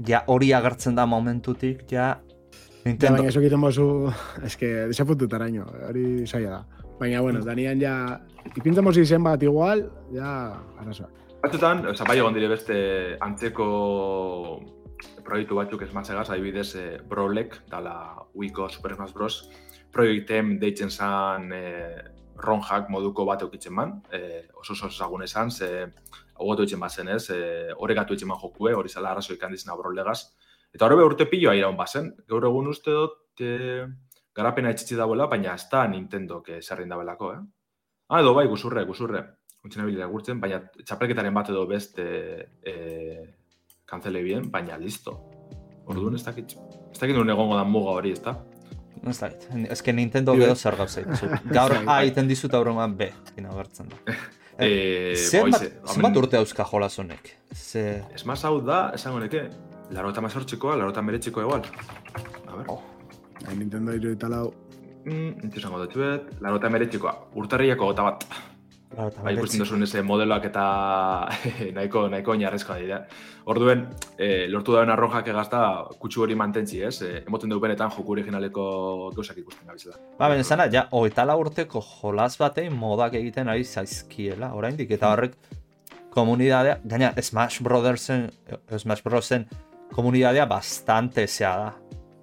Ja, hori agertzen da momentutik, ja, Nintendo. Ja, baina, eso egiten bozu, es que, desapuntutaraino, hori saia da. Baina, bueno, mm. Danian ja, ipintzen bozu izen bat igual, ja, arazoak. Batzutan, oza, bai egon dire beste antzeko proiektu batzuk ez adibidez e, Brolek, dala Wiko Super Smash Bros. proiektem deitzen zan e, ronjak moduko bat eukitzen man, e, oso oso ezagun esan, ze agotu itzen bazen ez, e, horregatu itzen man jokue, hori zela arrazo ikan Brolegaz. Eta horre urte pilloa iraun bazen, gaur egun uste dut, e, garapena etxitzi dagoela, baina ez da Nintendo zerrin dabelako, eh? Ah, edo bai, guzurre, guzurre funtzionabilitatea gurtzen, baina txapelketaren bat edo beste e, kantzele bien, baina listo. Orduan ez dakit, ez dakit nuen egongo da muga hori, ez da? Ez dakit, ez que Nintendo gero zer gauzei. Gaur A iten dizut aurrengoan B, ina bertzen da. (laughs) Eh, zer bat urte hauzka jolazonek? Ze... Ez maz hau da, esango neke, laro eta mazortzikoa, laro eta meretxikoa egual. A ver. Oh. Nintendo iru eta lau. Mm, Entzizango dut, laro eta meretxikoa, urtarriako gota bat. Bai, ikusten duzun ese modeloak eta (laughs) nahiko, nahiko oinarrezkoa dira. Orduen, e, lortu dauen arrojak egazta kutsu hori mantentzi, ez? E, emoten dugu benetan joku originaleko gauzak ikusten gabizela. Ba, ben, zana, ja, oitala urteko jolas batein modak egiten ari zaizkiela, oraindik eta horrek komunidadea, gaina Smash Brothersen, Smash Brosen komunidadea bastante zea da.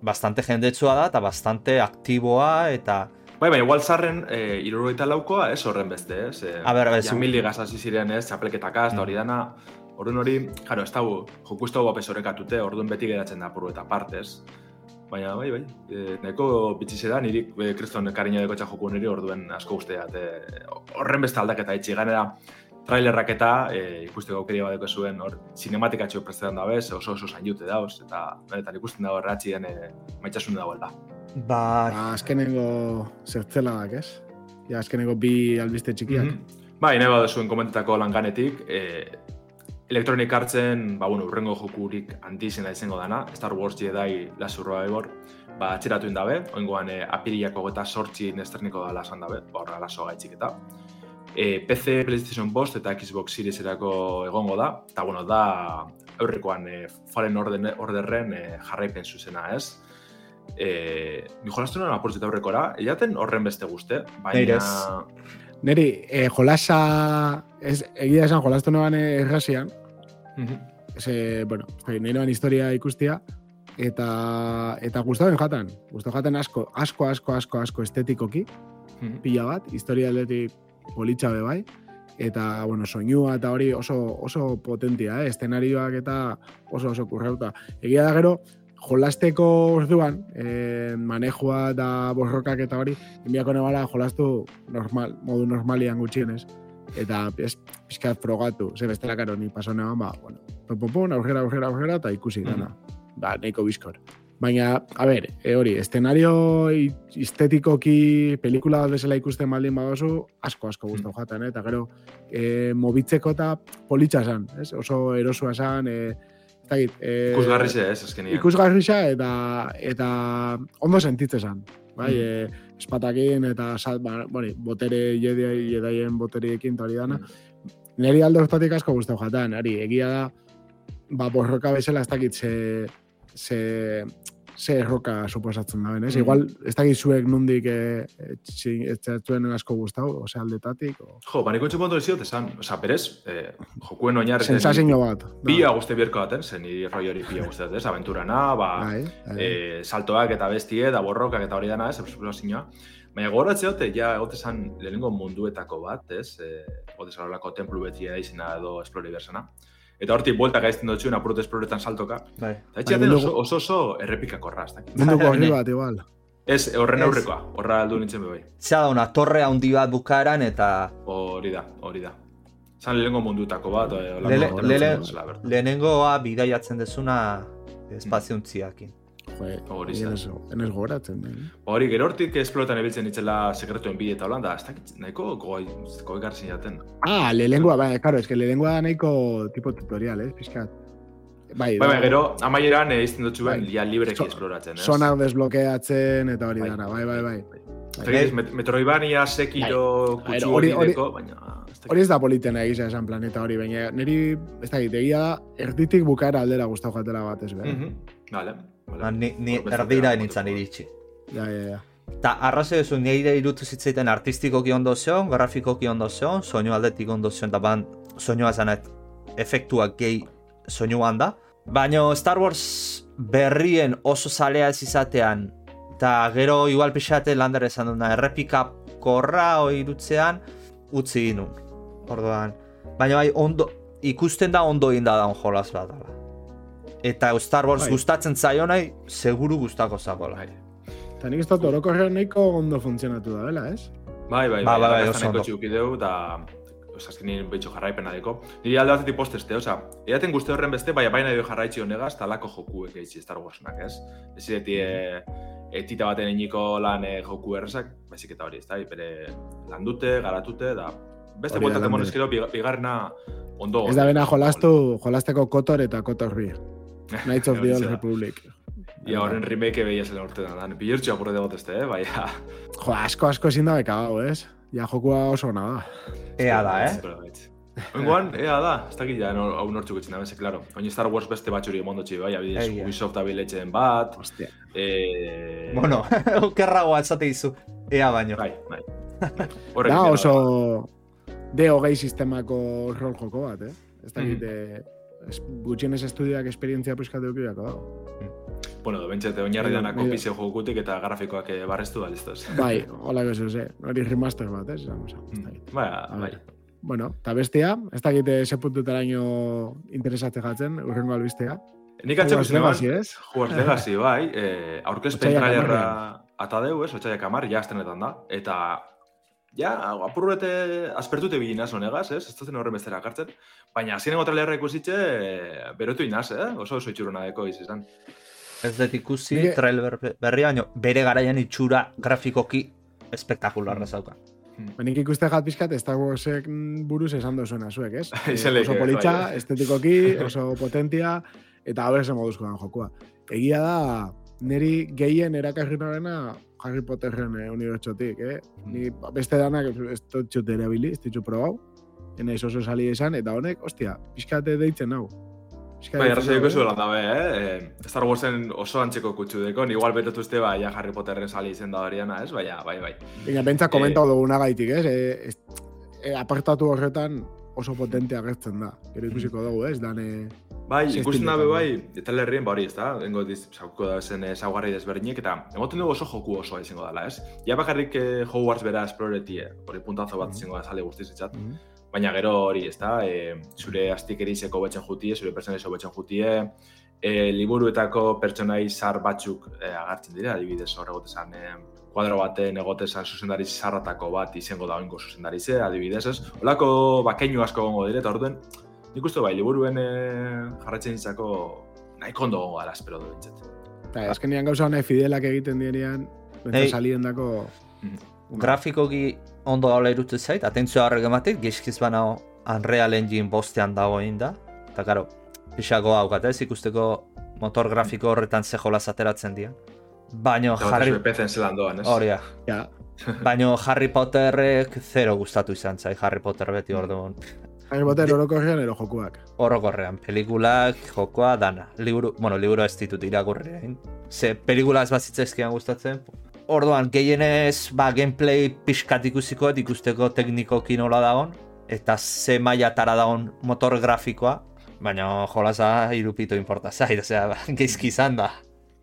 Bastante jendetsua da eta bastante aktiboa eta Bai, bai, igual zarren, e, eta laukoa, ez horren beste, ez? E, a ber, a ber, zu. Jamil hasi ziren, ez, txapelketakaz, mm. hori dana, orduan hori, jaro, ez dago, joku ez dago apesorekatute, orduan beti geratzen da puru eta partez. Baina, bai, bai, e, neko bitxize da, niri e, kriston kariño deko joku niri orduan asko guzteat. E, horren beste aldaketa itxi, ganera, trailerrak eta e, ikusteko aukeria badeko zuen, hor, sinematikatxo prestetan da bez, oso oso zain jute dauz, eta benetan ikusten dago erratxien e, maitxasun dagoela. Ba... ba azkenengo zertzela dak, ez? Ja, azkenengo bi albiste txikiak. Mm -hmm. Ba, ine bada zuen komentetako langanetik, e, elektronik hartzen, ba, bueno, urrengo jokurik antizena izango dana, Star Wars Jedi Last Survivor, ba, atxeratu indabe, oingoan e, apiriako geta sortzi nesterniko da lasan dabe, ba, horra laso gaitxik eta. E, PC, PlayStation Post eta Xbox Series erako egongo da, eta, bueno, da, aurrekoan e, Fallen Orderren e, jarraipen zuzena, ez? Eh, ni jolastu nuen apurtzita aurrekora, eiaten horren beste guzte, baina... Neri, eh, jolasa, ez, egia esan jolastu nuen errazian, mm -hmm. bueno, nire historia ikustia, eta eta gustatu jaten, gustatu jaten asko, asko, asko, asko, asko estetikoki, mm -hmm. pila bat, historia aldetik politxa be bai, eta, bueno, soinua eta hori oso, oso potentia, eh? estenarioak eta oso oso kurrauta. Egia da gero, jolasteko orduan, eh, manejua eta borrokak eta hori, enbiako nebala jolastu normal, modu normalian gutxienez. Eta ez, pizkat frogatu, ze bestela karo, ni paso neban, ba, bueno, pon, aurrera, aurrera, aurrera, eta ikusi. Mm Ba, neiko bizkor. Baina, a ber, e, hori, estenario estetikoki pelikula bezala ikusten baldin badozu, asko, asko guztu mm. jaten, eh? eta gero, e, mobitzeko eta politxa esan, ez? oso erosua esan, e, ez e, ikusgarrixe, ez, azkenian. Ikusgarrixe, eta, eta ondo sentitze esan, bai, mm. e, espatakin, eta, sal, ba, bori, botere, jedaien boteriekin, eta hori dana, mm. niri aldo asko guztu jaten, ari, egia da, ba, borroka bezala ez dakit ze, ze, ze erroka suposatzen da, ez? Mm. Igual, ez dakit zuek nundik eh, etxatuen asko guztau, ose aldetatik. O... Jo, baniko entzuko ondo esan, oza, berez, eh, jokuen oinarri... Sensazio bat. Pia no. guzti bierko baten, zen niri roi hori pia guzti ez? Aventurana, ba, (laughs) bai, bai. Eh, saltoak eta bestie, da borrokak eta hori dana, ez? Explosinoa. Baina gogoratze dute, ja, egote zan lehenengo munduetako bat, ez? Eh, egote zan templu beti izena edo esplori bersana. Eta hortik buelta gaizten dutxu, apurut esploretan saltoka. Bai. Eta etxe bai, oso oso errepikako horra. Munduko horri bat, igual. Ez, horren aurrekoa, horra aldu nintzen bebai. Zea da, una torre handi bat bukaeran eta... Hori da, hori da. Zan lehenengo mundutako bat, lehenengoa bidaiatzen dezuna espaziontziakin. Hori zen. Enez goratzen. Hori, gero hortik esplotan ebiltzen itzela sekretuen bi eta holanda, ez dakit nahiko goi, goi garzin jaten. Ah, lelengua, bai, karo, ez que lelengua nahiko tipo tutorial, eh, pixkat. Bai, bai, bai, gero, amaieran egizten dutxu ben, bai. libreki esploratzen, ez? Sonar desblokeatzen eta hori bai. dara, bai, bai, bai. bai. bai. Metroibania, Sekiro, bai. kutsu hori deko, baina... Hori ez da politena egizea esan planeta hori, baina niri, ez da, egia da, erditik bukaera aldera guztau jatela bat ez, mm -hmm. Vale. Ba, ni, ni erdira nintzen iritsi. Ja, ja, ja. Ta arrazo duzu, nire irutu zitzaiten artistikoki ondo zion, grafikoki ondo zion, soinu aldetik ondo zion, da ban soinua zanet efektuak gehi soinuan da. Baina Star Wars berrien oso zalea ez izatean, eta gero igual pixate lander esan duna, errepika korra hori irutzean, utzi inun. Orduan, baina bai, ondo, ikusten da ondo inda da on jolaz bat dala eta Star Wars bai. gustatzen zaio nahi, seguru gustako zagoela. Bai. Eta nik ez dut orokorrean nahiko ondo funtzionatu da, bela, ez? Bai, bai, ba, bai, bai, oso ondo. Txukideu, da, oza, azken nire behitxo jarraipena deko. Nire alde batetik posteste, oza, edaten guzti horren beste, bai, baina dio jarraitzi honegaz, talako jokuek egitzi Star Warsnak, ez? Ez ideti, e, etita baten iniko lan e, joku errezak, baizik eta hori, ez da, bere landute, garatute, da, beste bueltatzen monezkero, bigarrena ondo. Ez da bena jolastu, jolasteko kotor eta kotor bi. (laughs) Knights of the Old Republic. Ia horren remake behi esan urte da, dan pillertxo apurre dugu teste, eh? Bai, (laughs) Jo, asko asko ezin da beka gau, ez? Ja, jokua oso hona da. Ea da, eh? Oingoan, ea da, ez dakit ja, hau nortxuk etxin da, bese, klaro. Oin Star Wars beste batxuri emondo txi, bai, abidez, Ubisoft abiletxen bat. Hostia. Eh... Bueno, (laughs) okerra goa esate izu. Ea baino. Bai, bai. da oso... De hogei sistemako rol joko bat, eh? Ez dakit, mm gutxienez estudioak esperientzia pizkatu dugu dago. Bueno, do bentsete oinarri dana kopizio jokutik eta grafikoak eh, barreztu da listos. (laughs) Bai, hola que se hori remaster bat, eh, vamos a. Bai, bai. Bueno, ta bestia, ez da gite ese puntu taraino interesate gatzen, urrengo albistea. Nik atxe guzti Legacy, ez? Jugar Legacy, bai. Eh, aurkezpen trailerra atadeu, ez? Otxaiak amar, ja da. Eta ja, apurrete aspertute bilina zonegaz, ez? Ez zen horren bestera kartzen. Baina, azien egotra leherra ikusitxe, berotu inaz, eh? Oso oso itxuruna deko izan. Ez dut ikusi, Mire... trailer berri baino, bere garaian itxura grafikoki espektakularra zauka. Hmm. Benik ikuste jat pizkat, Star Warsek buruz esan dozuena zuek, ez? (laughs) oso politxa, bai. estetikoki, (laughs) oso potentia, eta haber zen moduzko jokua. Egia da, niri gehien erakarri Harry Potterren eh, unibertsotik, eh? Ni beste danak ez dut txut ere abili, ez dut probau. Ena oso sali esan, eta honek, ostia, pixkate deitzen hau. Bai, arrazoiko eh? zuela dabe, eh? Star Warsen oso antxeko kutsu deko, igual betetu uste, bai, ja Harry Potterren sali izen da horiana, ez? Bai, bai, bai. Baina, bentsa komentau eh, duguna gaitik, ez? Eh, eh, apartatu horretan oso potentea gertzen da. Gero ikusiko dugu, ez? Dane... Bai, ikusten dabe bai, eta lerrien bari, ez da? Dengo sauko da zen ezaugarri desberdinek, eta emoten dugu oso joku osoa izango dela, ez? Ja bakarrik eh, Hogwarts bera esploretie, hori puntazo bat mm-hmm. izango da sale guztiz itzat. Mm -hmm. baina gero hori, ez da, e, zure astikerizeko betzen jutie, zure personaizo betzen jutie, e, liburuetako pertsonai zar batzuk e, agartzen dira, adibidez hor egotezan e, kuadro baten egotezan zuzendari zarratako bat izango da oingo zuzendari ze, adibidez ez. Olako bakeinu asko gongo dire, eta orduen, nik uste bai, liburuen e, jarretzen izako nahi kondo gongo gara, espero du bintzat. Eta, eskenean gauza nahi fidelak egiten direnean, benta hey. salien dako... Mm Grafikoki ondo gaula irutu zait, atentzio harrek ematik, gizkiz bana Unreal Engine bostean dagoen da. Eta, karo, pixako haukat ez, ikusteko motor grafiko horretan ze jolaz ateratzen dira. Baina Harry... Eta zelan doan, ez? Horia. Ja. (laughs) Baina Harry Potterrek zero gustatu izan zai, Harry Potter beti hor duen. Harry Potter orokorrean ero jokuak. Orokorrean, pelikulak, jokoa, dana. Liburu, bueno, liburu ez ditut irakurrean. Ze pelikula ez bazitzezkian gustatzen. Orduan, gehienez, ba, gameplay pixkat ikusiko, ikusteko teknikoki nola dagon. Eta ze maia tara dagon motor grafikoa. Baina jolaza irupito importa zait, ozera, geizki (laughs) izan da.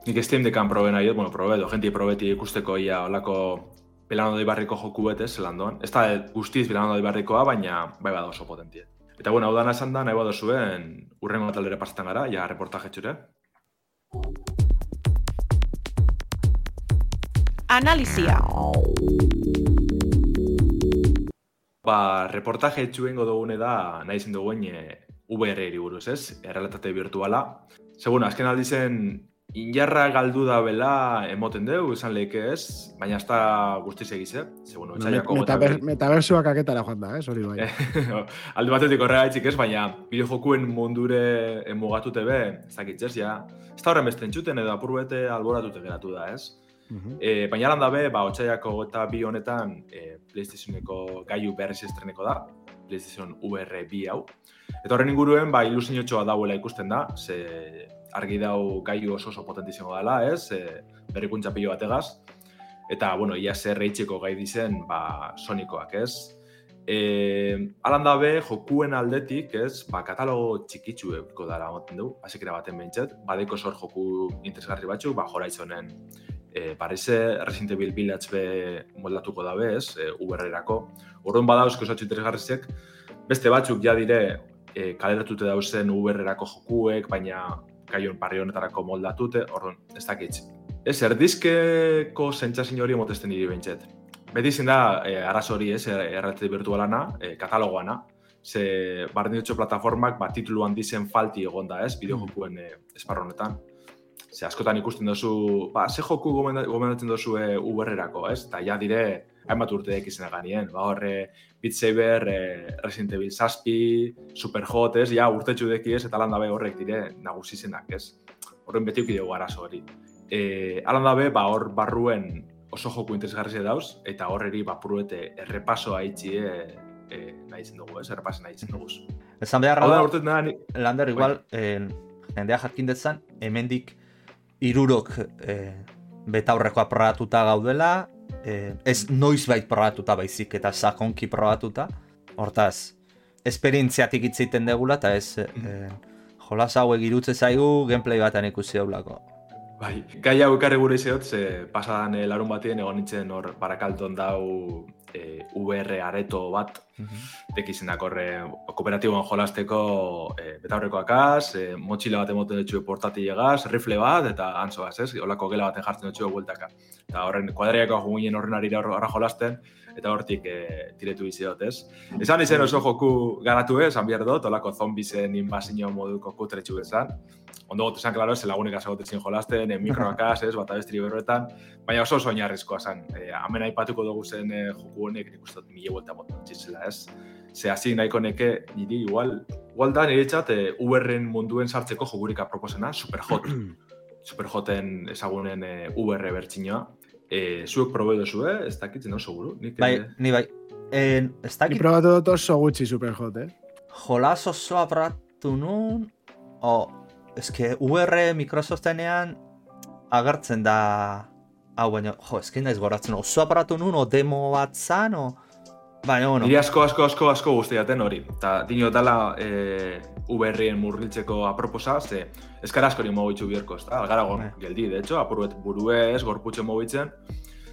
Nik Steam dekan probe nahi bueno, probe, do, jenti probeti ikusteko ia olako pelano ibarriko joku bete, zelan doan. Ez da guztiz pelano ibarrikoa, baina bai bada oso potentie. Eta bueno, hau dana esan da, nahi bada zuen, urrengo taldere pasetan gara, ja reportaje txure. Analizia. Ba, reportaje txuen godogune da, nahi zen duguen, e, VR eri buruz, ez? Errealitate virtuala. Segun, azken aldi zen, injarra galdu da bela emoten dugu, esan lehike ez, baina ez da guztiz egiz, eh? Segun, no, metaber, metabersuak aketara joan da, ez? Hori bai. (laughs) Alde batetik horrega etxik ez, baina bideojokuen mundure emugatute be, ez dakit ez, ja. Ez da horren beste entzuten edo apurbete alboratute geratu da, ez? Uh e, baina lan dabe, ba, otxaiako eta bi honetan e, PlayStationeko gaiu berriz estreneko da, PlayStation VR bi hau. Eta horren inguruen, ba, ilusinotxoa dauela ikusten da, ze argi dau gaiu oso oso potentizimo dela, ez, e, berrikuntza pilo bategaz. Eta, bueno, ia zer reitxeko gai dizen, ba, sonikoak, ez. E, alan dabe, jokuen aldetik, ez, ba, katalogo txikitsu eko dara moten du, azikera baten behintzet, badeko sor joku interesgarri batzu, ba, Horizonen e, Parise Resident Evil Village be moldatuko dabe, ez, e, VR-erako. Orduan badauzko esatxu interesgarrizek, beste batzuk ja dire e, kaleratute dauzen VR-erako jokuek, baina gaion parri honetarako moldatute, orduan, ez dakitz. Ez, erdizkeko zentzazin hori motesten diri behintzet. Beti zen da, e, araz hori ez, errealitate virtualana, e, katalogoana, ze bardin plataformak bat titulu handizen falti egon da ez, bideojokuen e, esparro honetan. Ze askotan ikusten duzu, ba, ze joku gomendatzen duzu e, VR-erako, ez? Eta ja dire, hainbat urteek izan ganien. Ba, horre, Beat Saber, e, Resident Evil Saspi, Superhot, ez? Ja, urte txudeki ez, eta lan dabe horrek dire nagusi zenak, ez? Horren beti ukideu garazo hori. E, alan dabe, ba, hor barruen oso joku interesgarri dauz, eta horreri ba, pruete errepasoa itxi e, e, nahi zen dugu, ez? Errepasen nahi zen dugu. Esan behar da, Lander, igual, eh, jendea jakin dezan, hemendik irurok eh, betaurrekoa probatuta gaudela, eh, ez noiz bait probatuta baizik eta sakonki probatuta. Hortaz, esperientziatik itzeiten degula eta ez eh, jolas hau egirutze zaigu gameplay batean ikusi daulako. Bai, gai hau ekarri gure izeot, ze pasadan larun batien egon nintzen hor barakalton dau e, VR areto bat, mm -hmm. dakorre kooperatiboan jolasteko e, betaurreko akaz, e, motxila bat emoten dutxu portati rifle bat, eta antzoaz, ez? Olako gela baten jartzen dutxu bueltaka. Eta horren, kuadriako juginen horren ari horra jolasten, eta hortik e, tiretu iziot, ez? Esan izen oso joku garatu ez, han dut, olako zombisen inbazio moduko kutretxu esan. Ondo gote esan, klaro, ez lagunik azagotetzen jolasten, mikroakaz, (laughs) ez, bat abestri berroetan, baina oso oso oinarrizkoa zen. E, hemen aipatuko dugu zen e, joku honek, nik uste dut mila vuelta motan txitzela, ez? Ze hasi nahiko neke, niri igual, igual da nire txat, e, Uberren munduen sartzeko jogurik aproposena, Superhot. (clears throat) Superhoten ezagunen e, Uber bertxinoa. E, zuek probe dozu, eh? Ez dakit, no, seguru? Nik, bai, ni bai. En, ez dakit... Ni probatu dut oso gutxi Superhot, eh? Jolas osoa probatu nun... O, oh, eske UR Microsoftenean agertzen da hau baina, jo, eskin naiz goratzen, oso aparatu nun, o demo bat zan, o... Baina, bueno. Niri asko, asko, asko, asko guztiaten hori. Ta, dino dala e, VR-en murgiltzeko aproposa, ze eskara asko ni mogitxu bierko, ez da? Algara gon, eh. geldi, de hecho, apuruet burue ez, gorputxe mogitzen.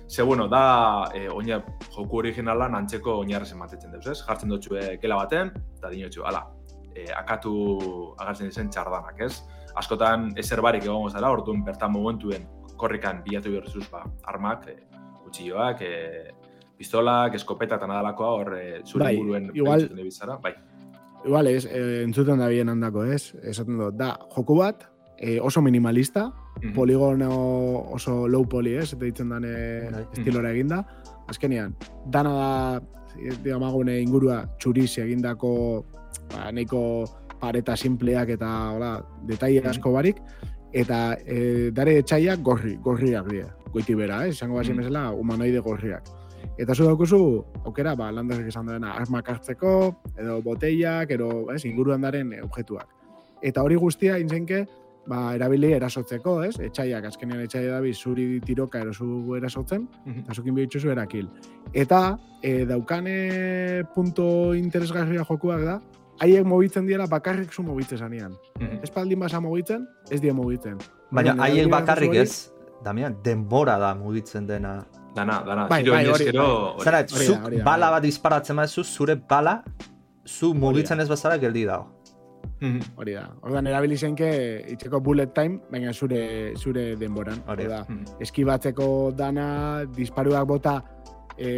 Ze, bueno, da, e, oina, joku originalan antzeko oinarrez ematetzen deuz, ez? Jartzen dutxu e, kela baten, eta dinotxu, ala, e, akatu agartzen dizen txardanak, ez? Askotan, ezer barik egongo zara, orduan bertan momentuen korrikan bilatu behar ba, armak, e, kutsilloak, e, pistolak, eskopeta eta nadalakoa hor e, zure bai, buruen igual, bai. Igual ez, e, entzuten da bien handako ez, esaten dut, da, joku bat, e, oso minimalista, mm -hmm. poligono oso low poly, ez, eta ditzen dane bai. estilora eginda. Azkenean, dana da, digamagune ingurua txuriz egindako, ba, neiko pareta simpleak eta, hola, detaile asko barik, eta e, dare etxaiak gorri, gorriak dira, goiti bera, eh? esango basi mm humanoide gorriak. Eta zu daukuzu, okera, ba, landazek esan dena, armak hartzeko, edo boteiak, edo, ez, inguruan daren objektuak. Eta hori guztia, intzenke, ba, erabili erasotzeko, ez? Etxaiak, azkenean etxaia dabi zuri tiroka erosu erasotzen, eta zukin bihitzu erakil. Eta, e, daukane punto interesgarria jokuak da, haiek mobitzen diela bakarrik zu mobitzen zanean. Mm Ez baldin basa mobitzen, ez die mobitzen. Baina haiek bakarrik ez, Damian, denbora da mugitzen dena. Dana, dana, bai, bai, hori, Zara, zuk bala bat disparatzen maizu, zure bala, zu mugitzen ez bazara geldi dago. Mhm. Hori da. Ordan erabili zenke itzeko bullet time, baina zure zure denboran. Hori da. Mm Eskibatzeko dana, disparuak bota e,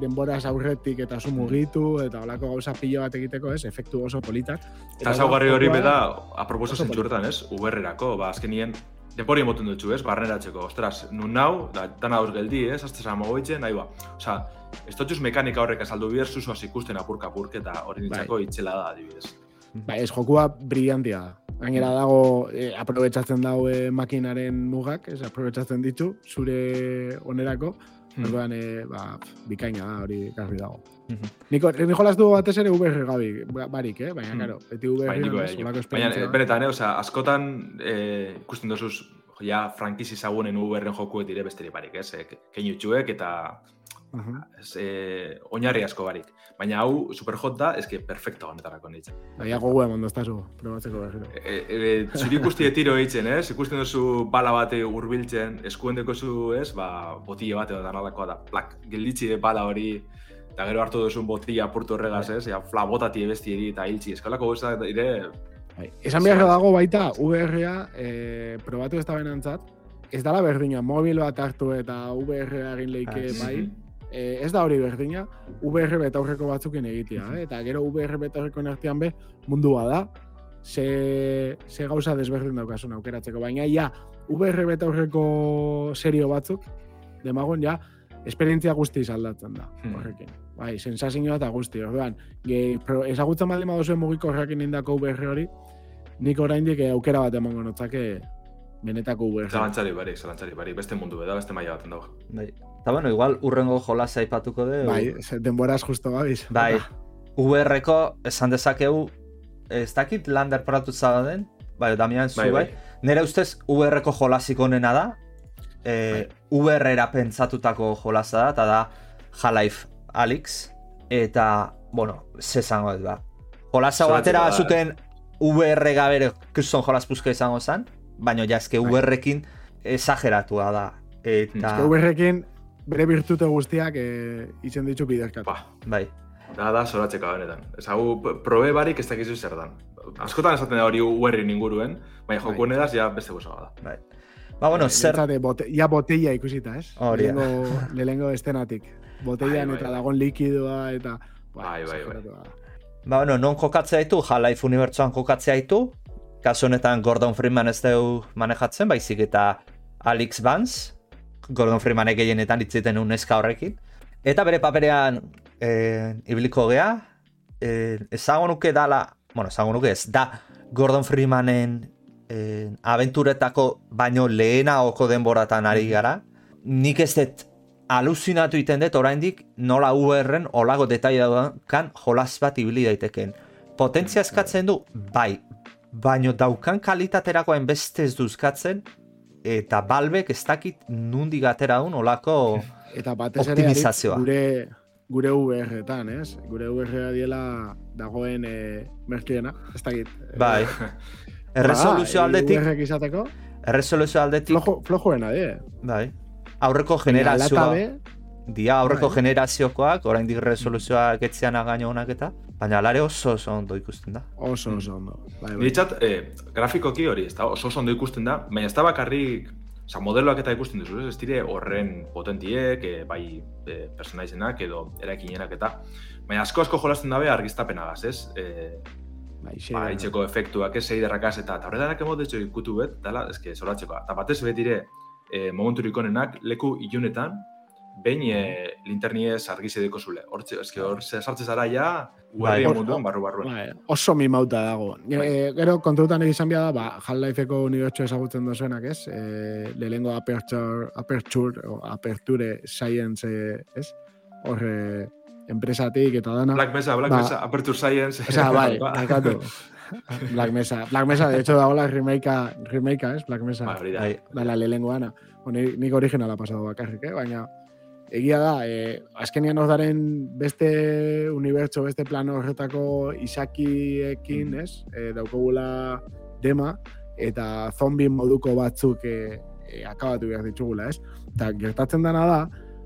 denbora aurretik eta zu mugitu eta holako gauza pilo bat egiteko, ez? Efektu oso politak. Eta saugarri hori beda aproposa zentzuretan, ez? Uberrerako, ba azkenien denbori emoten dutxu, ez? Barneratzeko. Ostras, nun nau, da dana aur geldi, ez? Azte zara mogoitzen, nahi ba. Osea, ez mekanika horrek azaldu bier, zuzuaz ikusten apurka apurke eta hori nintzako bai. itxela da, adibidez. Ba, ez jokua brillantia da. Gainera dago, e, aprobetsatzen dago makinaren mugak, ez, aprobetsatzen ditu, zure onerako, mm. orduan, e, ba, bikaina da, hori garri dago. Mm -hmm. Niko, niko dugu batez ere VR gabi, ba, barik, eh? baina, karo, beti VR bai, niko, ez, baina, benetan, eh, oza, askotan, eh, ikusten dozuz, ja, frankiz izagunen VR-en jokuet dire besteri barik, ez, eh? keinu txuek eta Uh -huh. ez, eh, oinarri asko barik. Baina hau superhot da, eske perfecto honetarako nintzen. Baina gogu eman doztazu, probatzeko behar. E, e, zuri ikusti tiro eitzen, ez? Ikusten duzu bala bate urbiltzen, eskuendeko zu, ez? Ba, botile bate da nalakoa da, plak, gelditzi bala hori, eta gero hartu duzun botila apurtu horregaz, bai. ez? Ja, fla, botati ebesti eri eta hiltzi, eskalako gozta, dire... Bai. Esan behar dago baita, VR-a, e, probatu ez da benantzat, ez dala berdina, mobil bat hartu eta VR egin leike, ah, bai, e, ez da hori berdina, VR betaurreko batzukin egitea, eh? eta gero VR betaurreko artean be, mundua da, ze, ze gauza desberdin daukasun aukeratzeko, baina ja, VR betaurreko serio batzuk, demagon ja, esperientzia guzti aldatzen da, hmm. horrekin. Bai, sensazioa eta guzti, orduan, ge, pro, ezagutzen baldin baduzuen mugiko horrekin indako VR hori, nik oraindik aukera bat emango notzake benetako VR. Zalantzari barik, zalantzari barik, beste mundu da, beste maila baten dago. Bai. Eta bueno, igual urrengo jolas aipatuko de. Bai, denboraz justo gabiz. Bai, VR-eko esan dezakegu, ez dakit lander poratu zagaden, bai, Damian, zu bai, bai. bai. Nere ustez VR-eko jolasik onena da, e, bai. VR-era pentsatutako jolasa da, eta da Half-Life Alyx, eta, bueno, zezango dut, ba. Jolasa batera zuten VR gabere kuston jolas puzke izango zen, baina jazke bai. VR-ekin exageratua da. Eta... VR-ekin bere virtute guztiak e, izen ditu bidezkatu. Ba, bai. Da, da, zoratzeko benetan. Ez hau, probe barik ez dakizu zer dan. Askotan esaten da hori uerri inguruen, baina joku bai. ja beste guzaba da. Bai. Ba, bueno, e, zer... Bote, ja botella ikusita, ez? Hori, lehengo, lehengo (laughs) estenatik. Botellan bai, eta bai. dagon likidoa eta... Bai, bai, bai. Ba, bueno, non kokatzea ditu, Half-Life unibertsuan kokatzea ditu, kasu honetan Gordon Freeman ez dugu manejatzen, baizik eta Alex Vance, Gordon Freemanek gehienetan itziten un eska horrekin. Eta bere paperean e, ibiliko gea, e, ezago nuke dala, bueno, ezago nuke ez, da Gordon Freemanen e, aventuretako baino lehena oko denboratan ari mhm. gara. Nik ez dut aluzinatu iten dut oraindik nola UR-en olago detaila kan jolas bat ibili daiteken. Potentzia eskatzen du, bai, baino daukan kalitaterakoen beste ez duzkatzen, eta balbek ez dakit nundi gatera un olako eta optimizazioa. Gure, gure VR-etan, ez? Gure VR-a diela dagoen e, merkiena, ez dakit. Bai. Erresoluzio ba, aldetik... VR-ek izateko? Erresoluzio aldetik... Flojo, flojoena, die. Bai. aurreko generazioa. Dia aurreko bai. generaziokoak, orain dik resoluzioa getzean againo honak eta, baina alare oso oso ondo ikusten da. Oso oso ondo. Bai, bai. eh, grafikoki hori, ez da, oso oso ondo ikusten da, baina ez da bakarrik, oza, modeloak eta ikusten duzu, ez dire horren potentiek, eh, bai eh, personaizenak edo erakinenak eta, baina asko asko jolasten dabe argiztapenagaz, ez? Eh, bai, ba, itxeko efektuak, ez, eiderrakaz eta, eta horretarak emot ikutu bet, dala, que, zoratzeko, eta batez betire, eh, momenturik onenak, leku ilunetan, behin e, linterni ez argize deko zule. Hor, eske hor, sartze zara ja, bai, munduan, barru barru. Bai, oso mi mauta dago. Bai. E, gero, kontutan egizan bia da, ba, Half-Lifeko unibertsua ezagutzen dozuenak, ez? E, lehengo aperture, aperture, o aperture science, ez? Hor, enpresatik eta dana. Black Mesa, Black ba, Mesa, aperture science. Osa, bai, (laughs) taikatu. Black Mesa. Black Mesa, de hecho, dago la remake, remake, ¿es? Black Mesa. Ba, da. Da la lehengo ana. Nik originala pasado bakarrik, eh? Baina, egia da, e, azkenian daren beste unibertso, beste plano horretako isakiekin, mm. ez? E, daukogula dema, eta zombi moduko batzuk e, e, akabatu behar ditugula, ez? Eta gertatzen dena da,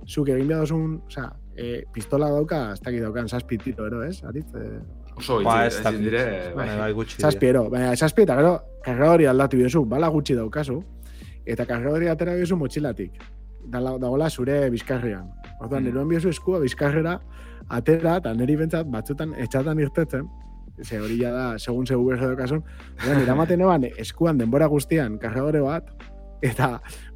zuk egin behar duzun, oza, e, pistola dauka, ez dakit daukan, saspitito, ero, ez? Aritz, e, Oso, ba, ez dire, bai, bai, gutxi. Saspiero, baina, saspi eta gero, kargadori aldatu biozu, bala gutxi daukazu, eta kargadori atera biozu motxilatik dagoela zure bizkarrian. Orduan, mm. neroan biozu eskua bizkarrera atera, eta niri bentsat batzutan etxatan irtetzen, ze hori da, segun segu berge dokasun, eramaten eban eskuan denbora guztian kargadore bat, eta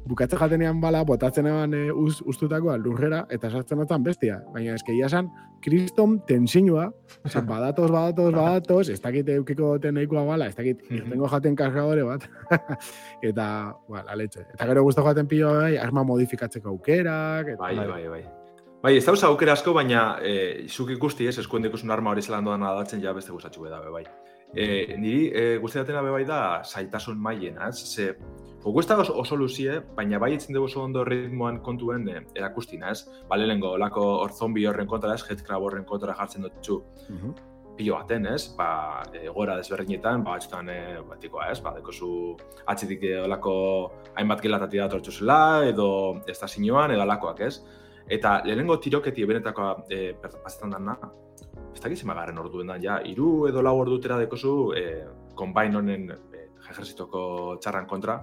bukatze jatenean bala, botatzen eban e, uz, ustutakoa lurrera, eta sartzen otan bestia. Baina eske ia san, kriston tensinua, zen, (laughs) badatoz, badatoz, badatoz, ez dakit eukiko ten nahikoa bala, ez dakit irtengo jaten kargadore bat, (laughs) eta, well, aletxe. Eta gero guztu jaten pilo bai, arma modifikatzeko aukerak, eta, bai, bai, bai. bai. Bai, ez dauz aukera asko, baina e, zuk ikusti ez, eskuen dikusun arma hori zelan doan adatzen ja beste guztatxu beda, bai. E, niri, e, guztiatzen bai da, zaitasun maien, ez? Ze, ez da oso luzie, baina bai itzen dugu oso ondo ritmoan kontuen eh, erakustina, ez? Bale lehenko, olako hor zombi horren kontra, ez? Headcrab horren kontra jartzen dut txu. Uh Pilo baten, ez? Ba, egora desberdinetan, ba, batzutan, e, batikoa, ez? Ba, deko zu atzitik eh, olako hainbat gelatati da tortxu zela, edo sinuan, edo alakoak, ez? Eta lehenengo tiroketi ebenetakoa e, pasetan dana, ez da gizima garen orduen da, ja, iru edo lau ordutera deko zu, e, combine honen ejerzitoko txarran kontra,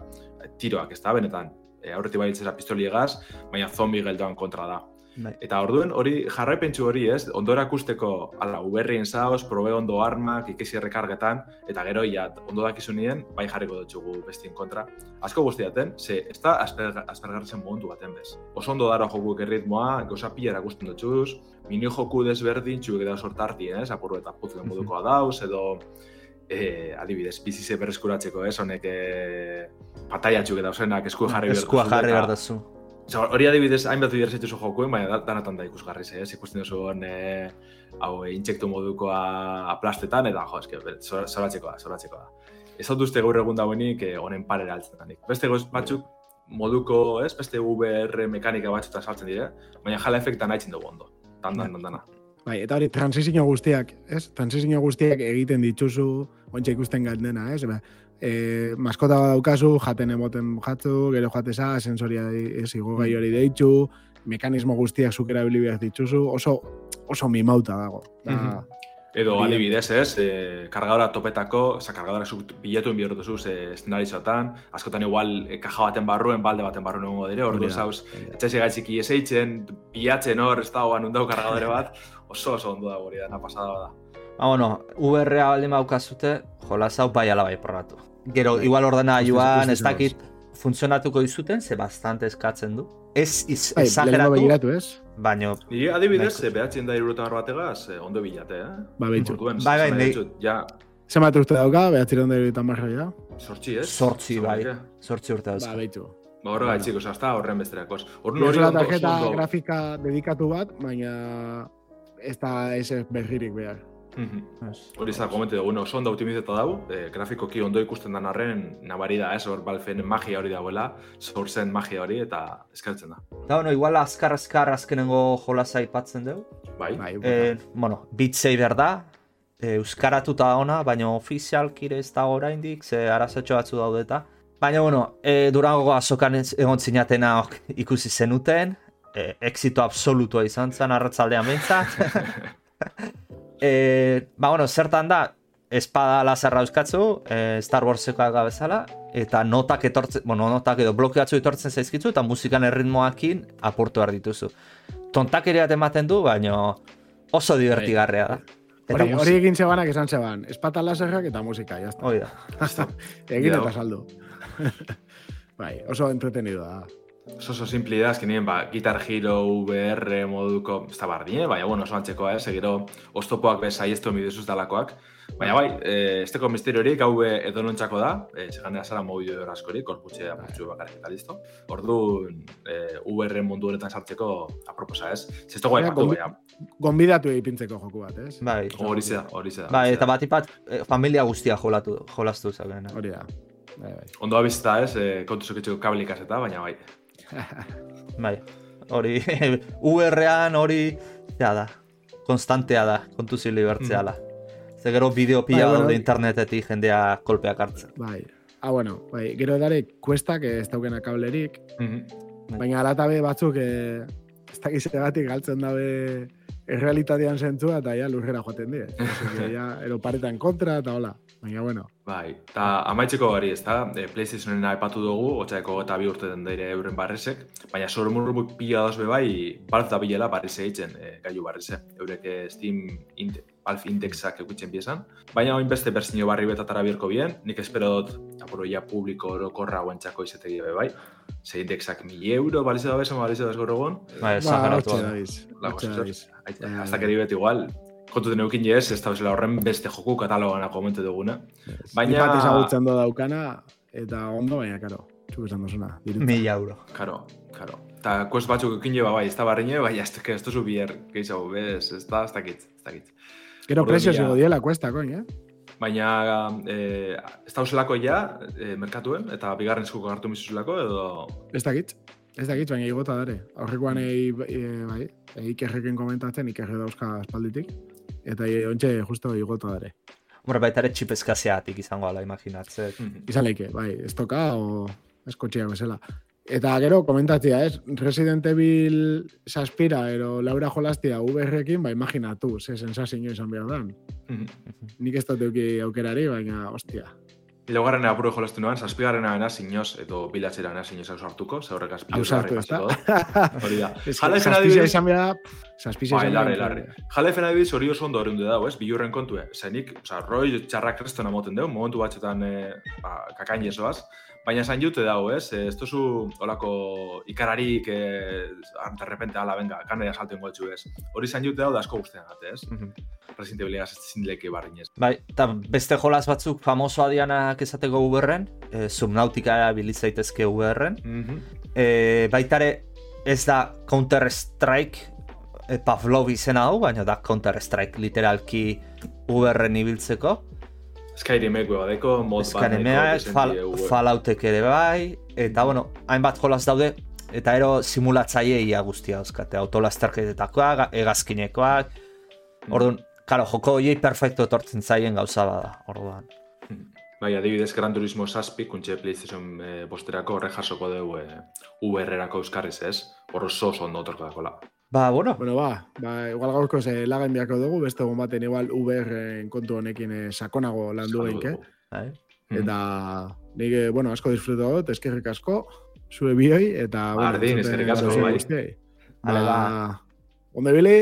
tiroak, ez da, benetan, e, aurretik bai pistoli egaz, baina zombi geldoan kontra da. Bai. Eta orduen hori jarraipentsu hori ez, ondo erakusteko ala uberrien zaoz, probe ondo armak, ikesi errekargetan, eta gero ia ondo dakizunien, bai jarriko dutxugu bestien kontra. Asko guztiaten, ze ez da aspergarritzen momentu baten bez. Oso ondo dara joku erritmoa, gauza pila erakusten dutxuz, mini joku desberdin txuek edo sortarti, ez, apurru eta puzuen modukoa dauz, edo e, adibidez, bizize berreskuratzeko, ez, honek e, pataia txuke dauzenak, esku jarri behar Eskua jarri behar dazu. Hori adibidez, hainbat bidez zaitu jokuen, baina danatan da ikusgarri, ez, ikusten duzu hon, e, hau, e, intsektu modukoa aplastetan, eta, jo, eske, zoratzeko da, zoratzeko da. Ez hau duzte gaur egun dauenik, e, honen parera altzen danik. Beste goz batzuk, moduko, ez, beste VR mekanika batzuta saltzen dire, baina jala efektan haitzen dugu ondo. Dan, dan, dan, dana. Bai, eta hori, transizio guztiak, ez? Transizio guztiak egiten dituzu, ontsa ikusten galdena, ez? Ba, e, maskota daukazu, jaten emoten jatzu, gero jateza, sensoria ez igo gai hori deitzu, mekanismo guztiak zukera bilibiak dituzu, oso, oso mimauta dago. Da, Edo adibidez, ez, e, kargadora topetako, oza, kargadora zuk biletu enbihortu zuz e, estendarizotan, askotan igual e, kaja baten barruen, balde baten barruen egongo dire, hor zauz, etxasi gaitziki eseitzen, bilatzen hor, ez dagoan undau kargadore bat, oso oso ondo da hori dana pasada da. Ah, bueno, VR-a baldin baukazute, jola zau bai ala bai porratu. Gero, bai. igual ordena joan, ez dakit, funtzionatuko izuten, ze bastante eskatzen du. Ez iz, bai, esageratu, ez? Baina... Ni adibidez, behatzen da irurotan bategaz, eh, ondo bilate, eh? Ba, behitxu. Bai, bai. Ja. Zema urte dauka, behatzen ondo irurotan marra, ja? Sortzi, ez? Sortzi, bai. Sortzi urte dauzka. Ba, behitxu. Ba, horrega, bueno. txikos, hasta horren besterakos. Horren hori tarjeta grafika dedikatu bat, baina ez da ez berririk behar. Hori za, komente dugu, oso ondo optimizeta dago, e, grafikoki ondo ikusten den arren, nabari da, ez, hor balfen magia hori dagoela, sortzen magia hori, eta eskertzen da. Da, bueno, igual azkar azkar azkenengo jolaza ipatzen dugu. Bai. bai e, bueno, Beat Saber da, e, euskaratuta ona, baina ofizialkire ez da oraindik, ze arazatxo batzu daudeta. Baina, bueno, e, Durango azokan egon zinatena ikusi zenuten, e, exito absolutua izan zen, arratzaldean behintzat. (laughs) e, ba, bueno, zertan da, espada lazerra euskatzu, e, Star Warsekoak gabezala, eta notak etortzen, bueno, notak edo blokeatzu etortzen zaizkitzu, eta musikan erritmoakin apurtu behar dituzu. Tontak ere ematen du, baina oso divertigarrea da. Hori, hori egin zebanak esan zeban, espata laserrak eta musika, jazta. Hoi da. (laughs) egin eta saldu. (laughs) bai, oso entretenido da. Oso oso simpli da, eskenien, ba, Guitar Hero, VR moduko, ez da bardine, baina, bueno, oso antzekoa, eh? segiro, oztopoak bezai ez du dalakoak, Baina bai, eh, ez teko misterio hori gau edo nontzako da, eh, seganea zara edo askori, korputxe apurtxu bakarrik eta listo. Ordu, eh, VR mundu honetan sartzeko aproposa ez. Ez teko aipatu, baina. Gonbidatu egipintzeko joku bat, ez? Bai. Hori zeda, hori zeda. Bai, eta bat ipat, eh, familia guztia jolatu, jolastu zaben. Hori da. Bai, bai. Ondo abizta ez, eh, kontu zoketxeko kabelikaz eta, baina bai. (laughs) bai, hori, (laughs) VR-an hori, ja da, konstantea da, kontu zili bertzeala. Mm. Ze gero bideo pila bai, daude internetetik jendea kolpeak hartzen. Bai. Ah, bueno, bai, gero dare kuestak ez daukena kablerik. Mm -hmm. Baina alatabe batzuk eh, ez dakiz egatik galtzen dabe errealitatean zentzua eta ja lurrera joaten die. (laughs) ja, ero paretan kontra eta hola. Baina, bueno. Bai, eta amaitzeko gari, ez da, e, PlayStationen aipatu dugu, otxaeko eta bi urte den daire euren barresek, baina sorumurru pila dozbe bai, balz da bilela barrese egiten e, gaiu barrese. Eurek Steam Valve indexak eukitzen biezan. Baina oin beste berzio barri betatara bierko bien, nik espero dut apuro ya publiko orokorra guentzako izategi bai, bai. Ze indexak mi euro, balize da besan, balize da esgorro gon. Ba, esageratu. Ba, hasta que dibet igual, kontu den eukin ez, ez da horren beste joku katalogan komente duguna. Baina... Bat ezagutzen do daukana, eta ondo baina, karo. Txuk esan dozuna. Mila euro. Karo, karo. Eta kuest batzuk eukin ba, bai, ez da barriñe, bai, ez da, ez da, bier, gehiago, bez, ez da, ez da, ez da, Gero presio zigo diela kuesta, koin, eh? Baina, eh, ez da uselako ja, eh, merkatuen, eta bigarren eskuko hartu mizuzulako, edo... Ez dakit, ez dakit, baina igota dare. Aurrekoan egi, e, bai, ikerreken komentatzen, ikerre dauzka espalditik, eta e, ontsa justo igota dare. Hombre, baita ere txip eskaziatik izango ala, imaginatzen. Mm -hmm. Izan leike, bai, ez toka, o eskotxeak bezala. Eta gero, komentatzea, ez? Resident Evil saspira, ero Laura jolastia VR-ekin, ba, imaginatu, ze sensazio izan behar dan. Mhm. Nik ez dut aukerari, baina, ostia. Laugarren apuro jolastu noan, saspigarren abena sinoz, edo bilatzera abena sinoz hau sartuko, zaurrek azpilu sartu, ez da? (laughs) Hori da. Jale fena dibidez... Saspizia izan behar, saspizia izan behar. Larre, larre. Jale fena dibidez hori oso ondo horrendu dago, ez? Bilurren kontue. Zenik, oza, roi txarrak krestona moten deu, momentu batxetan eh, ba, kakain jesoaz, Baina esan jute dago, ez? Ez duzu olako ikararik eh, de repente ala, venga, kanera salten gotxu, ez? Hori esan jute dago da asko guztian gate, ez? Mm -hmm. Resident Evil ez zindileke? Bai, eta beste jolaz batzuk famosoa dianak esateko uberren, e, subnautika bilitzaitezke uberren. Mm -hmm. e, baitare ez da Counter-Strike e, Pavlov izena hau, baina da Counter-Strike literalki uberren ibiltzeko. Skyrimek badeko, mod bat fal, Falloutek ere bai, eta bueno, hainbat jolaz daude, eta ero simulatzaieia guztia dauzkate, autolasterketetakoak, egazkinekoak, mm. orduan, karo, joko horiei perfecto etortzen zaien gauza bada, orduan. Mm. Bai, adibidez, Gran Turismo Saspi, kuntxe PlayStation e, posterako horre jasoko dugu e, VR-erako euskarriz ez, horro oso ondo otorko dakola. Ba, bueno. Bueno, ba, ba igual gaurko ze lagen biako dugu, beste egun baten igual VR kontu honekin eh, sakonago lan duen, ke? Bai. Eta, nik, eh, bueno, asko disfruto dut, eskerrik asko, zue bioi, eta... Ba, ardin, eskerrik asko, bai. Ba, onde bili,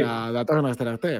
eta datorren aztera arte.